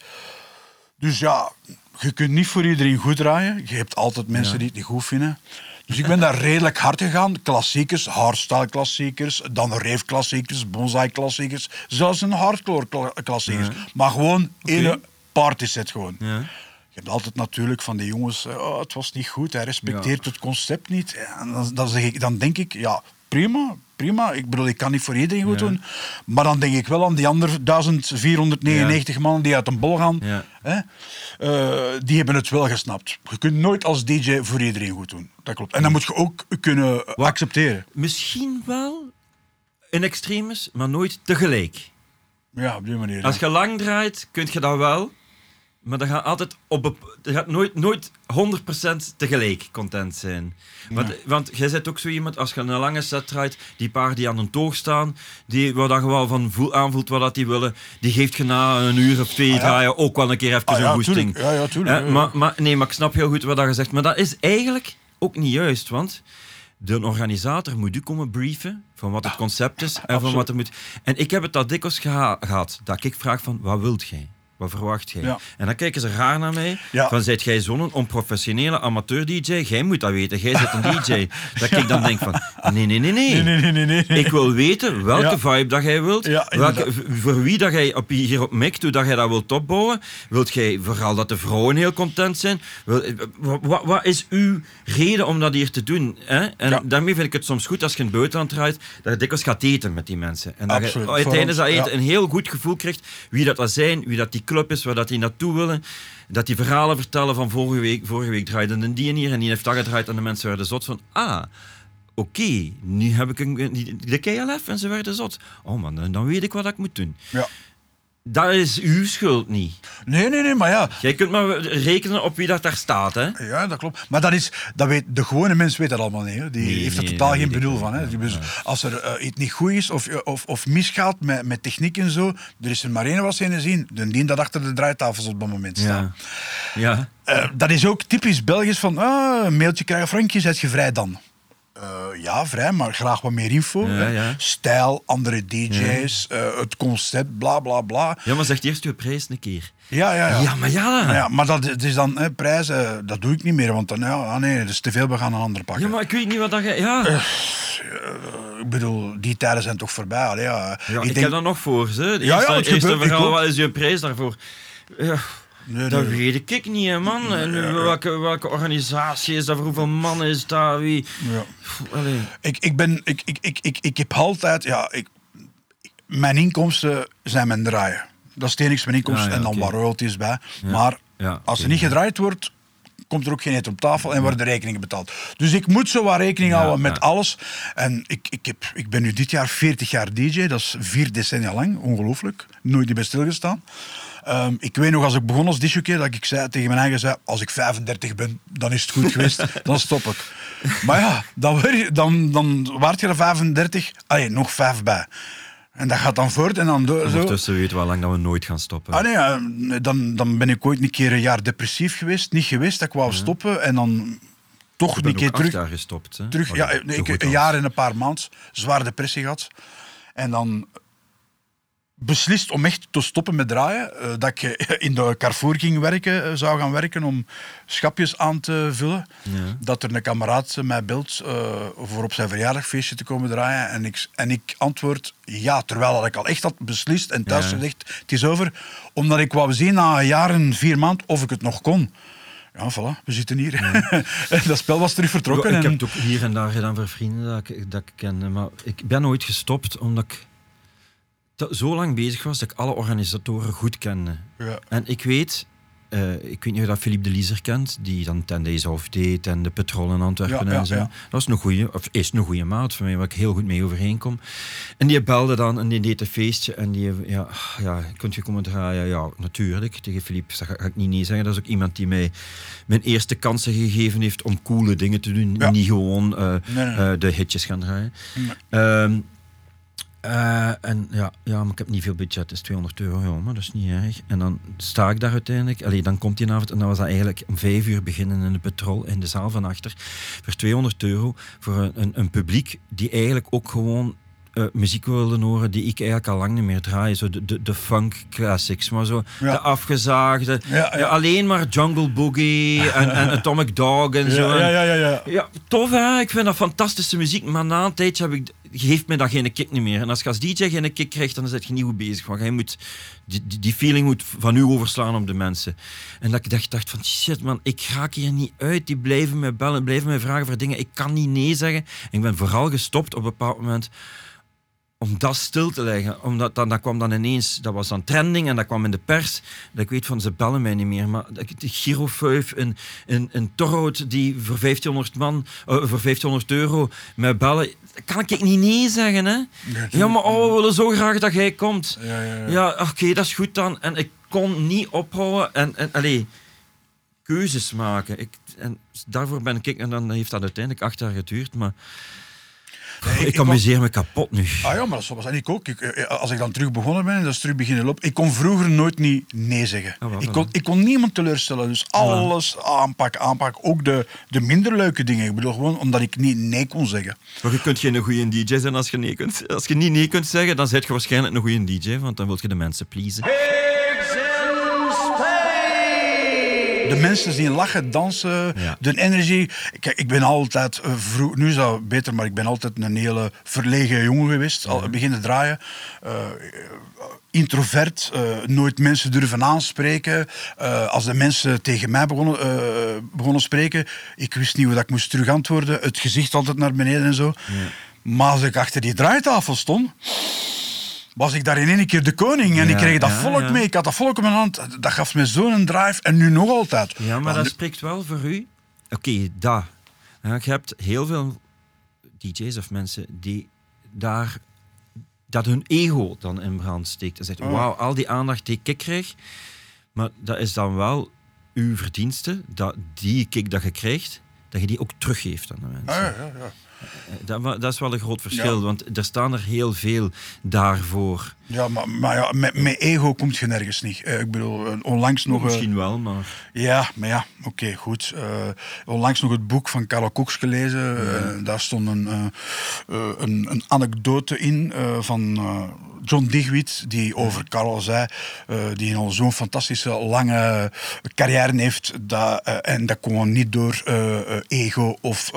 Dus ja, je kunt niet voor iedereen goed draaien. Je hebt altijd mensen Ja. die het niet goed vinden. Dus ik ben daar redelijk hard gegaan. Klassiekers, hardstyle klassiekers, dan rave klassiekers, bonsai klassiekers, zelfs een hardcore kla- klassiekers. Maar gewoon ene partyset gewoon. Ja. Je hebt altijd natuurlijk van die jongens, eh, oh, het was niet goed, hij respecteert Ja. het concept niet. En dan, dan, zeg ik, dan denk ik, ja, prima, prima. Ik bedoel, ik kan niet voor iedereen goed Ja. doen. Maar dan denk ik wel aan die andere 1499 mannen die uit een bol gaan. Ja. Hè? Eh, die hebben het wel gesnapt. Je kunt nooit als DJ voor iedereen goed doen. Dat klopt. En dan moet je ook kunnen accepteren. Misschien wel in extremis, maar nooit tegelijk. Ja, op die manier. Als je lang draait, kun je dat wel. Maar dat gaat altijd op dat gaat nooit, nooit 100% tegelijk content zijn. Want, want jij zit ook zo iemand, als je een lange set draait, die paar die aan een toog staan, die, waar dat je wel van voel, aanvoelt wat dat die willen, die geeft je na een uur of twee Ah, ja. draaien ook wel een keer even Ah, een goesting. tuurlijk. Ja, ja, tuurlijk. Ja, ja. maar, maar, nee, maar ik snap heel goed wat dat je zegt. Maar dat is eigenlijk ook niet juist, want de organisator moet u komen brieven van wat het concept is en van wat er moet. En ik heb het dat dikwijls geha- gehad, dat ik vraag van, wat wilt jij? Wat verwacht jij? Ja. En dan kijken ze raar naar mij. Ja. Van, zijt jij zo'n onprofessionele amateur-dj? Jij moet dat weten, jij zit een DJ. dat ik dan denk van, nee, nee, nee, nee. Nee, nee, nee, nee, nee. Ik wil weten welke Ja. vibe dat jij wilt. Welke, voor wie dat jij op, hier op mikt, hoe dat jij dat wilt opbouwen. Wilt jij vooral dat de vrouwen heel content zijn? Wil, wat, wat is uw reden om dat hier te doen? Hè? En daarmee vind ik het soms goed als je in het buitenland draait, dat je dikwijls gaat eten met die mensen. En dat Absoluut. je tijdens dat eten een heel goed gevoel krijgt wie dat, dat zijn, wie dat die club is, waar dat die naartoe willen. Dat die verhalen vertellen van vorige week, vorige week draaide een die en hier en die heeft dat gedraaid en de mensen werden zot van, ah, oké, nu heb ik een, de KLF en ze werden zot. Oh man, dan- dan weet ik wat ik moet doen. Ja. Dat is uw schuld niet. Nee, nee, nee, maar ja. Jij kunt maar rekenen op wie dat daar staat, hè? Ja, dat klopt. Maar dat is, dat weet, de gewone mens weet dat allemaal niet. Hè. Die Nee, heeft er nee, totaal geen bedoel van. Hè. Dus als er eh, iets niet goed is of, of, of misgaat met, met techniek en zo, er is er maar één was in zien. Dan dient dat achter de draaitafels op dat moment staan. Ja. Eh, dat is ook typisch Belgisch van ah, een mailtje krijgen, Frankje, zet je vrij dan? Eh, ja, vrij, maar graag wat meer info. Ja, hè. ja. Stijl, andere DJ's, eh, het concept, bla bla bla. ja, maar zeg eerst je prijs een keer. Ja, ja, ja. Ja, maar ja. Ja, maar dat het is dan hè, prijzen, dat doe ik niet meer, want dan, ja, ah, nee, dat is te veel, we gaan een ander pakken. Ja, maar ik weet niet wat dat je... Ja, Ik bedoel, die tijden zijn toch voorbij. Allee, ja. ja ik ik, denk, heb dat nog voor. Ze. Ja, ja, het gebeurt, verhaal, wat is je prijs daarvoor? Ja, Nee, dat nee. weet ik niet, hè, man. En welke, welke organisatie is dat? Voor hoeveel mannen is dat? Wie? Ja. Allee. Ik, ik, ben, ik, ik, ik, ik, ik heb altijd, ja, ik, mijn inkomsten zijn mijn draaien. Dat is het enigste mijn inkomsten Ah, ja, en dan oké. wat royalties bij. Maar als er niet gedraaid wordt, komt er ook geen eten op tafel en worden rekeningen betaald. Dus ik moet zo wat rekening houden met alles. En ik, ik, heb, ik ben nu dit jaar 40 jaar DJ, dat is vier decennia lang, ongelooflijk. Nooit niet bij stilgestaan. Ehm, ik weet nog, als ik begon als disjockey, dat ik zei, tegen mijn eigen zei, als ik 35 ben, dan is het goed geweest, dan stop ik. Maar ja, dan, dan, dan waart je er 35, allee, nog vijf bij. En dat gaat dan voort en dan door, zo. Ondertussen weten we al lang dat we nooit gaan stoppen. Ah nee, dan, dan ben ik ooit een keer een jaar depressief geweest. Niet geweest dat ik wou stoppen en dan toch een keer terug. jaar gestopt. Hè? terug Maar ja, ik, een jaar en een paar maanden. Zwaar depressie gehad. En dan beslist om echt te stoppen met draaien. eh, dat ik in de Carrefour ging werken, eh, zou gaan werken om schapjes aan te vullen. Ja. Dat er een kameraad mij belt eh, voor op zijn verjaardagfeestje te komen draaien. En ik, en ik antwoord ja, terwijl dat ik al echt had beslist en thuis Ja. gezegd, het is over. Omdat ik wou zien na een jaar en vier maanden of ik het nog kon. Ja, voilà, we zitten hier. Dat spel was terug vertrokken. Ik en- heb het ook hier en daar gedaan voor vrienden dat ik, dat ik ken. Maar ik ben nooit gestopt omdat ik zo lang bezig was dat ik alle organisatoren goed kende. Ja. En ik weet, eh, ik weet niet of je dat Philippe de Lieser kent, die dan Ten Days Off deed en de Petrol in Antwerpen Ja, en zo. ja. Dat is een goeie, of is een goede maat van mij, waar ik heel goed mee overeenkom. En die belde dan en die deed een feestje en die, ja, ja, kunt je komen draaien? Ja, natuurlijk. Tegen Philippe dat ga, ik niet nee zeggen. Dat is ook iemand die mij mijn eerste kansen gegeven heeft om coole dingen te doen. Niet gewoon eh, Nee, nee. eh, de hitjes gaan draaien. Ehm, eh, en ja, ja, maar ik heb niet veel budget, het is 200 euro, ja, maar dat is niet erg. En dan sta ik daar uiteindelijk, allee, dan komt die avond en dan was dat eigenlijk om vijf uur beginnen in de petrol in de zaal van achter. Voor 200 euro voor een, een, een publiek die eigenlijk ook gewoon eh, muziek wilde horen die ik eigenlijk al lang niet meer draai. Zo de, de, de funk classics, maar zo Ja. de afgezaagde. Ja, alleen maar Jungle Boogie en, en Atomic Dog en zo. Ja, En- ja, ja, ja, ja. ja, tof hè. Ik vind dat fantastische muziek, maar na een tijdje heb ik, geeft me dat geen kick niet meer. En als je als DJ geen kick krijgt, dan zit je niet goed bezig. Want jij moet, die, die, feeling moet van u overslaan op de mensen. En dat ik dacht, dacht van, shit man, ik raak hier niet uit. Die blijven me bellen, blijven me vragen voor dingen. Ik kan niet nee zeggen. En ik ben vooral gestopt op een bepaald moment om dat stil te leggen. Omdat dan, dat kwam dan ineens, dat was dan trending en dat kwam in de pers. Dat ik weet van, ze bellen mij niet meer. Maar de Girofuif, een, een, een Torhout die voor 1500 man, eh, voor 1500 euro mij bellen, kan ik niet nee zeggen, hè? Ja, maar oh, we willen zo graag dat jij komt. Ja, ja, ja. Ja, oké, dat is goed dan. En ik kon niet ophouden en, en allee, keuzes maken. Ik, en daarvoor ben ik, en dan heeft dat uiteindelijk acht jaar geduurd, maar Nee, ik, ik was- amuseer me kapot nu. Ah ja, maar dat was en ik ook. Ik, eh, als ik dan terug begonnen ben en dat is terug beginnen lopen. Ik kon vroeger nooit niet nee zeggen. Ah, wel, ik, kon, ik kon niemand teleurstellen. Dus alles aanpakken, aanpakken. Ook de, de minder leuke dingen. Ik bedoel gewoon omdat ik niet nee kon zeggen. Maar je kunt geen goede DJ zijn als je, nee kunt, als je niet nee kunt zeggen, dan zet je waarschijnlijk een goede DJ, want dan wil je de mensen pleasen. De mensen die lachen, dansen, Ja. de energie. Kijk, ik ben altijd, eh, vroeg, nu is dat beter, maar ik ben altijd een hele verlegen jongen geweest. Al beginnen draaien. Eh, introvert, eh, nooit mensen durven aanspreken. Eh, als de mensen tegen mij begonnen, eh, begonnen spreken, ik wist niet hoe dat ik moest terug antwoorden. Het gezicht altijd naar beneden en zo. Maar als ik achter die draaitafel stond, was ik daar in één keer de koning. En Ja, ik kreeg dat ja, volk ja. mee. Ik had dat volk in mijn hand. Dat gaf me zo'n drive. En nu nog altijd. Ja, maar Want dat nu- spreekt wel voor u. Oké, dat. Ja, je hebt heel veel DJ's of mensen die daar dat hun ego dan in brand steekt. En zegt, Oh. wauw, al die aandacht die ik krijg, maar dat is dan wel uw verdienste, dat die kick dat je krijgt, dat je die ook teruggeeft aan de mensen. Ah, ja, ja, ja. Dat, wa- dat is wel een groot verschil, Ja. want er staan er heel veel daarvoor. Ja, maar, maar ja, met, met ego komt je nergens niet. Eh, ik bedoel, eh, onlangs nog... eh, Misschien wel, maar... Ja, maar ja, oké, goed. Eh, onlangs nog het boek van Karel Cox gelezen. Eh, daar stond een, eh, eh, een, een anekdote in eh, van eh, John Digwit, die over Karel zei, eh, die al zo'n fantastische lange carrière heeft. Dat, eh, en dat kwam niet door eh, ego of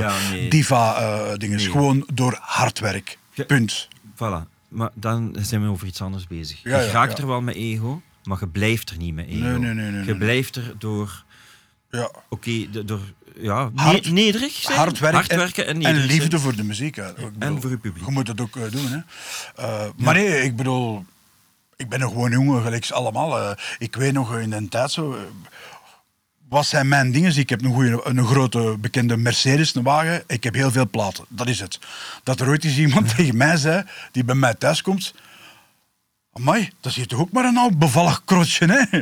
Ja, nee. diva-dingen. Nee. Gewoon door hard werk. Ja. Punt. Voilà. Maar dan zijn we over iets anders bezig. Ja, je raakt er wel met ego, maar je blijft er niet met ego. Nee, nee, nee, nee, je blijft er door... Ja. Oké, door... Ja, Hard- ne- nederig zijn. Hard, werk Hard werken en, en, zijn. liefde voor de muziek. bedoel, voor je publiek. Je moet dat ook eh, doen. Hè. Eh, Maar nee, ik bedoel, ik ben een gewoon jongen, gelijk allemaal. Eh, ik weet nog in de tijd zo. wat zijn mijn dingen? Ik heb een, goeie, een grote bekende Mercedes, een wagen. Ik heb heel veel platen. Dat is het. Dat er ooit eens iemand tegen mij zei, die bij mij thuis komt. Amai, dat is hier toch ook maar een oud bevallig krotje, hè?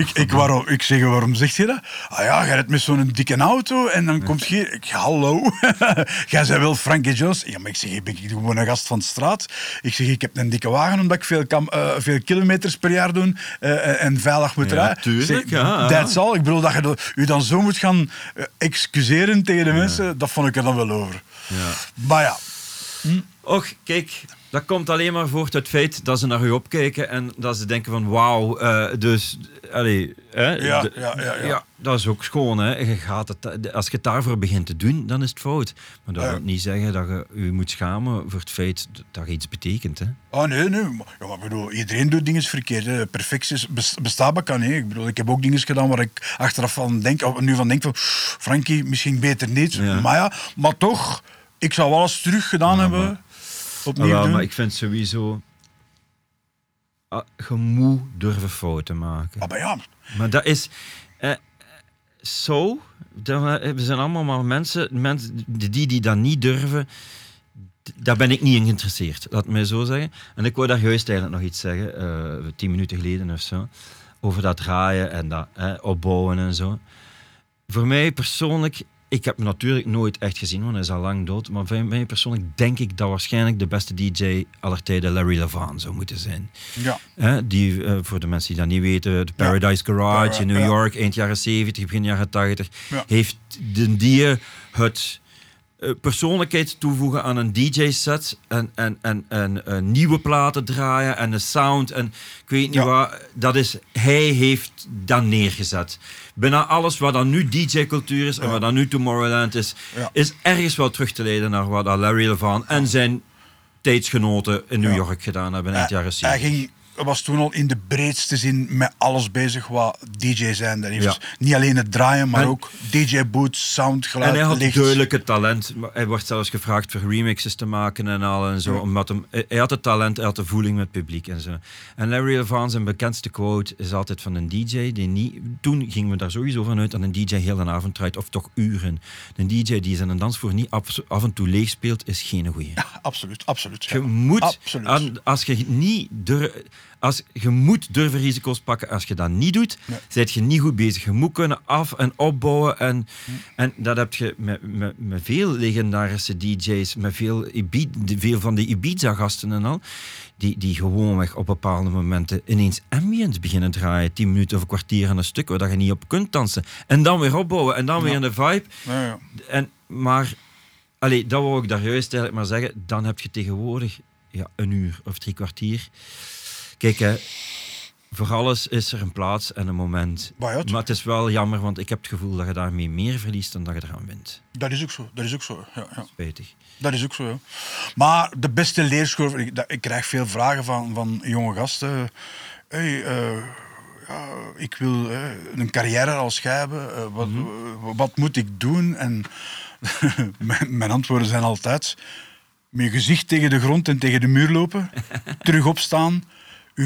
Ik, ik, waarom, ik zeg, waarom zeg je dat? Ah ja, jij rijdt met zo'n dikke auto en dan komt je hier... Ik, hallo, jij zei wel Frankie Jones. Ja, maar ik zeg, ik ben gewoon een gast van de straat. Ik zeg, ik heb een dikke wagen omdat ik veel, kam, eh, veel kilometers per jaar doe eh, en veilig moet Ja, rijden. tuurlijk, zeg, ja. That's all. Ik bedoel, dat je dat- u dan zo moet gaan eh, excuseren tegen de mensen, dat vond ik er dan wel over. Ja. Maar ja, Och, kijk, dat komt alleen maar voort uit het feit dat ze naar u opkijken en dat ze denken van wauw, eh, dus, allee, hè, Ja, de- ja, ja, ja. dat is ook schoon. Hè. Je gaat het, als je het daarvoor begint te doen, dan is het fout. Maar dat wil niet zeggen dat je je moet schamen voor het feit dat je iets betekent. Hè. Oh nee, nee. Maar, ja, maar ik bedoel, iedereen doet dingen verkeerd. Hè. Perfectie bes- bestaat maar kan. Hè. Ik, bedoel, ik heb ook dingen gedaan waar ik achteraf van denk, of nu van denk van, Frankie, misschien beter niet. Maar ja, maar toch, ik zou eens terug gedaan hebben. Opnieuw wel, doen. maar ik vind sowieso, ah, je moet durven fouten maken. Ah, maar ja, Maar dat is eh, zo. dat we we zijn allemaal maar mensen, mensen die, die dat niet durven. Daar ben ik niet in geïnteresseerd, laat me zo zeggen. En ik wou daar juist eigenlijk nog iets zeggen, eh, tien minuten geleden of zo. Over dat draaien en dat eh, opbouwen en zo. Voor mij persoonlijk, ik heb hem natuurlijk nooit echt gezien, want hij is al lang dood. Maar voor mij persoonlijk denk ik dat waarschijnlijk de beste DJ aller tijden Larry Levan zou moeten zijn. ja. Die, eh, voor de mensen die dat niet weten, de Paradise Garage in New Ja. York, eind jaren 70, begin jaren 80, Ja. heeft de die het persoonlijkheid toevoegen aan een DJ-set en, en, en, en eh, nieuwe platen draaien en de sound en ik weet niet Ja. wat. Dat is, hij heeft dat neergezet. Bijna alles wat dan nu DJ-cultuur is en wat dan nu Tomorrowland is, Ja. is ergens wel terug te leiden naar wat Larry Levan en zijn tijdsgenoten in New. York gedaan hebben eind jaren 70. Was toen al in de breedste zin met alles bezig wat DJ zijn. Dat heeft niet alleen het draaien, maar En- ook DJ-boot, sound, geluid, En hij had licht. duidelijk het talent. Hij wordt zelfs gevraagd voor remixes te maken en al en zo. Omdat hem, hij had het talent, hij had de voeling met het publiek en zo. En Larry Levan, zijn bekendste quote, is altijd van een DJ die niet... Toen gingen we daar sowieso van uit dat een DJ heel de avond draait, of toch uren. Een DJ die zijn dansvoer niet af, af en toe leeg speelt, is geen goeie. Ja, absoluut, absoluut. Je moet, Absoluut. aan- als je niet dur, als je moet durven risico's pakken. Als je dat niet doet, Nee. ben je niet goed bezig. Je moet kunnen af- en opbouwen. En, en dat heb je met, met, met veel legendarische DJ's, met veel, de- van die Ibiza-gasten en al. Die, die gewoonweg op bepaalde momenten ineens ambient beginnen draaien. 10 minuten of een kwartier aan een stuk, waar dat je niet op kunt dansen. En dan weer opbouwen en dan weer in de vibe. Ja, ja. En, maar, allee, dat wou ik daar juist eigenlijk maar zeggen. Dan heb je tegenwoordig ja, een uur of drie kwartier. Kijk, hè, voor alles is er een plaats en een moment. Maar ja, het- maar het is wel jammer, want ik heb het gevoel dat je daarmee meer verliest dan dat je eraan wint. Dat is ook zo. Dat is ook zo. Ja, ja. Spijtig. Dat is ook zo, ja. Maar de beste leerschool... Ik, dat- ik krijg veel vragen van, van jonge gasten. Hey, eh, ja, ik wil eh, een carrière als jij hebben. Eh, wat, Mhm. wat moet ik doen? En mijn, mijn antwoorden zijn altijd... Met je gezicht tegen de grond en tegen de muur lopen. terug opstaan.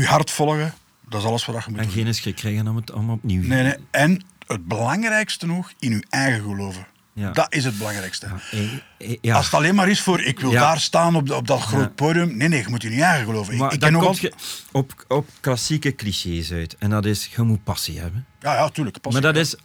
Je hart volgen. Dat is alles wat je moet En doen. geen schrik krijgen om het allemaal opnieuw Nee, nee. En het belangrijkste nog, in je eigen geloven. Ja. Dat is het belangrijkste. Ja, eh, eh, ja. Als het alleen maar is voor ik wil daar staan op, de- op dat groot podium. Nee, nee, je moet je eigen geloven. Ik, Maar ik dan al... je op, op klassieke clichés uit. En dat is, je moet passie hebben. Ja, ja, tuurlijk. Pas Maar dat is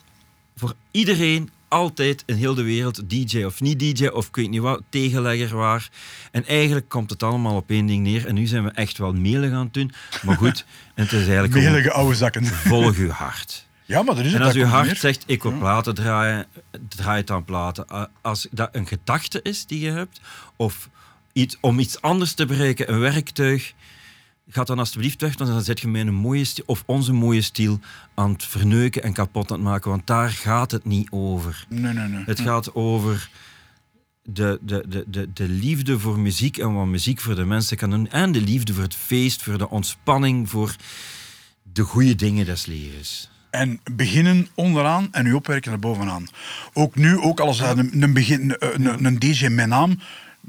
voor iedereen altijd in heel de wereld DJ of niet DJ of ik weet niet wat, tegenlegger waar. En eigenlijk komt het allemaal op één ding neer. En nu zijn we echt wel melig aan het doen. Maar goed, het is eigenlijk Melige oude zakken. volg uw hart. Ja, maar dat is. En als uw hart zegt, ik wil platen draaien, draai het aan platen. Als dat een gedachte is die je hebt, of iets, om iets anders te bereiken, een werktuig, ga dan alsjeblieft weg, want dan zet je mijn mooie stil, of onze mooie stil aan het verneuken en kapot aan het maken, want daar gaat het niet over. Nee, nee, nee. Het gaat over de, de, de, de, de liefde voor muziek en wat muziek voor de mensen kan doen. En de liefde voor het feest, voor de ontspanning, voor de goede dingen des levens. En beginnen onderaan en u opwerken naar bovenaan. Ook nu, ook als een, een, begin, een, een- DJ met naam,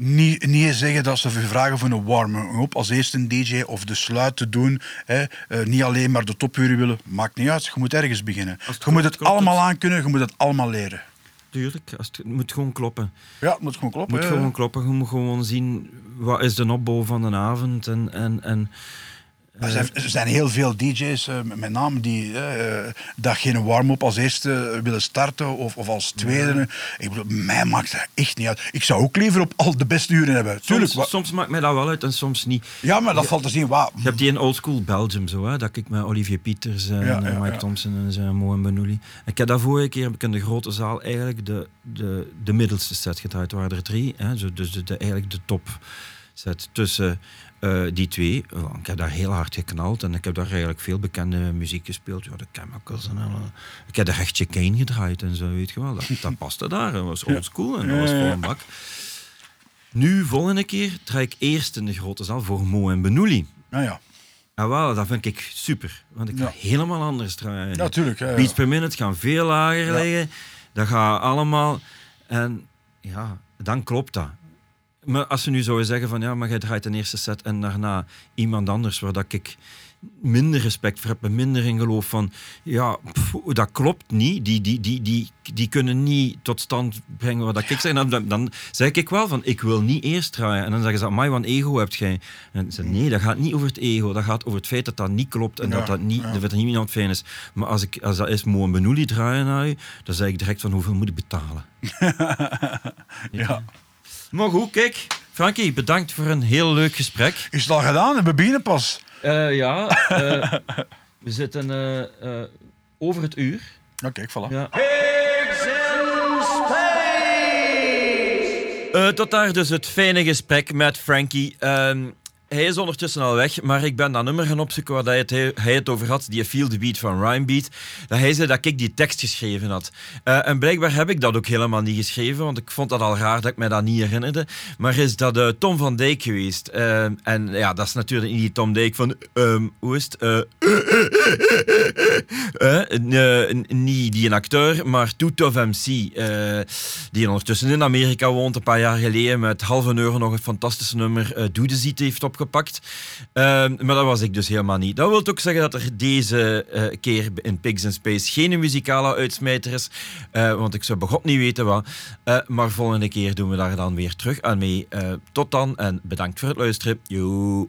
niet, niet zeggen dat ze vragen voor een warm-up als eerste een DJ of de sluit te doen. Hè. Eh, niet alleen maar de topuren willen, maakt niet uit. Je moet ergens beginnen. Je moet het klopt allemaal het. aankunnen, je moet het allemaal leren. Tuurlijk, als het, het moet gewoon kloppen. Ja, het moet gewoon kloppen. Het moet gewoon kloppen. Je moet gewoon zien wat is de opbouw van de avond. En, en, en Er zijn, er zijn heel veel DJ's, eh, met name, die dat geen warm-up als eerste willen starten of, of als tweede. Ik bedoel, mij maakt dat echt niet uit. Ik zou ook liever op al de beste uren hebben. Tuurlijk. soms, wa- soms maakt mij dat wel uit en soms niet. ja, maar dat valt te zien. Wauw. Je hebt die in Old School Belgium zo, hè, dat ik met Olivier Pieters en Ja, ja, Mike. Thompson en zo, Mo en. Ik heb daar vorige keer heb ik in de grote zaal eigenlijk de, de, de middelste set gedraaid. Er waren er drie, hè, dus de, de, eigenlijk de top set tussen eh, die twee. Oh, Ik heb daar heel hard geknald en ik heb daar eigenlijk veel bekende muziek gespeeld. Ja, de Chemicals en alle. Ik heb de Rechtje Kane gedraaid en zo, weet je wel. Dat, dat paste daar, dat was old school en dat was een bak. Nu, volgende keer, draai ik eerst in de grote zaal voor Mo en Benouli. Ja, ja. Ah, wel, dat vind ik super. Want ik ga Ja. helemaal anders draaien. Natuurlijk. Ja. Beats per minute gaan veel lager liggen. Dat gaat allemaal... En ja, dan klopt dat. Maar als ze nu zouden zeggen van ja, maar jij draait een eerste set en daarna iemand anders waar dat ik minder respect voor heb minder in geloof van ja, pff, dat klopt niet. Die, die, die, die, die kunnen niet tot stand brengen wat dat ik zeg. Dan, dan, dan zeg ik wel van ik wil niet eerst draaien. En dan zeggen ze, amai, wat ego hebt jij? En zeg, nee, dat gaat niet over het ego. Dat gaat over het feit dat dat niet klopt en Ja, dat dat niet, ja. dat het niet iemand fijn is. Maar als, ik, als dat is Mo en Benouli draaien naar u, dan zeg ik direct van hoeveel moet ik betalen. Ja. Maar goed, kijk. Frankie, bedankt voor een heel leuk gesprek. Is het al gedaan? We beginnen pas. Eh, ja, eh, we zitten eh, eh, over het uur. Oké, kijk, voilà. Ja. Eh, tot daar dus het fijne gesprek met Frankie. Ehm, hij is ondertussen al weg, maar ik ben dat nummer gaan opzoeken waar hij het, hij het over had, die Feel the Beat van Rhyme Beat. Dat hij zei dat ik die tekst geschreven had. Eh, en blijkbaar heb ik dat ook helemaal niet geschreven, want ik vond dat al raar dat ik mij dat niet herinnerde. Maar is dat eh, Tom van Dijk geweest. Ehm, en ja, dat is natuurlijk niet Tom Dijk van, ehm, hoe is het? Eh, eh, eh, niet die een acteur, maar Toet of MC. eh, die ondertussen in Amerika woont, een paar jaar geleden met half een euro nog een fantastische nummer uh, Doe de Ziet heeft Ehm, maar dat was ik dus helemaal niet. Dat wil ook zeggen dat er deze eh, keer in Pigs in Space geen muzikale uitsmijter is, eh, want ik zou begot niet weten wat. Eh, maar volgende keer doen we daar dan weer terug aan mee. Tot dan en bedankt voor het luisteren. Joe.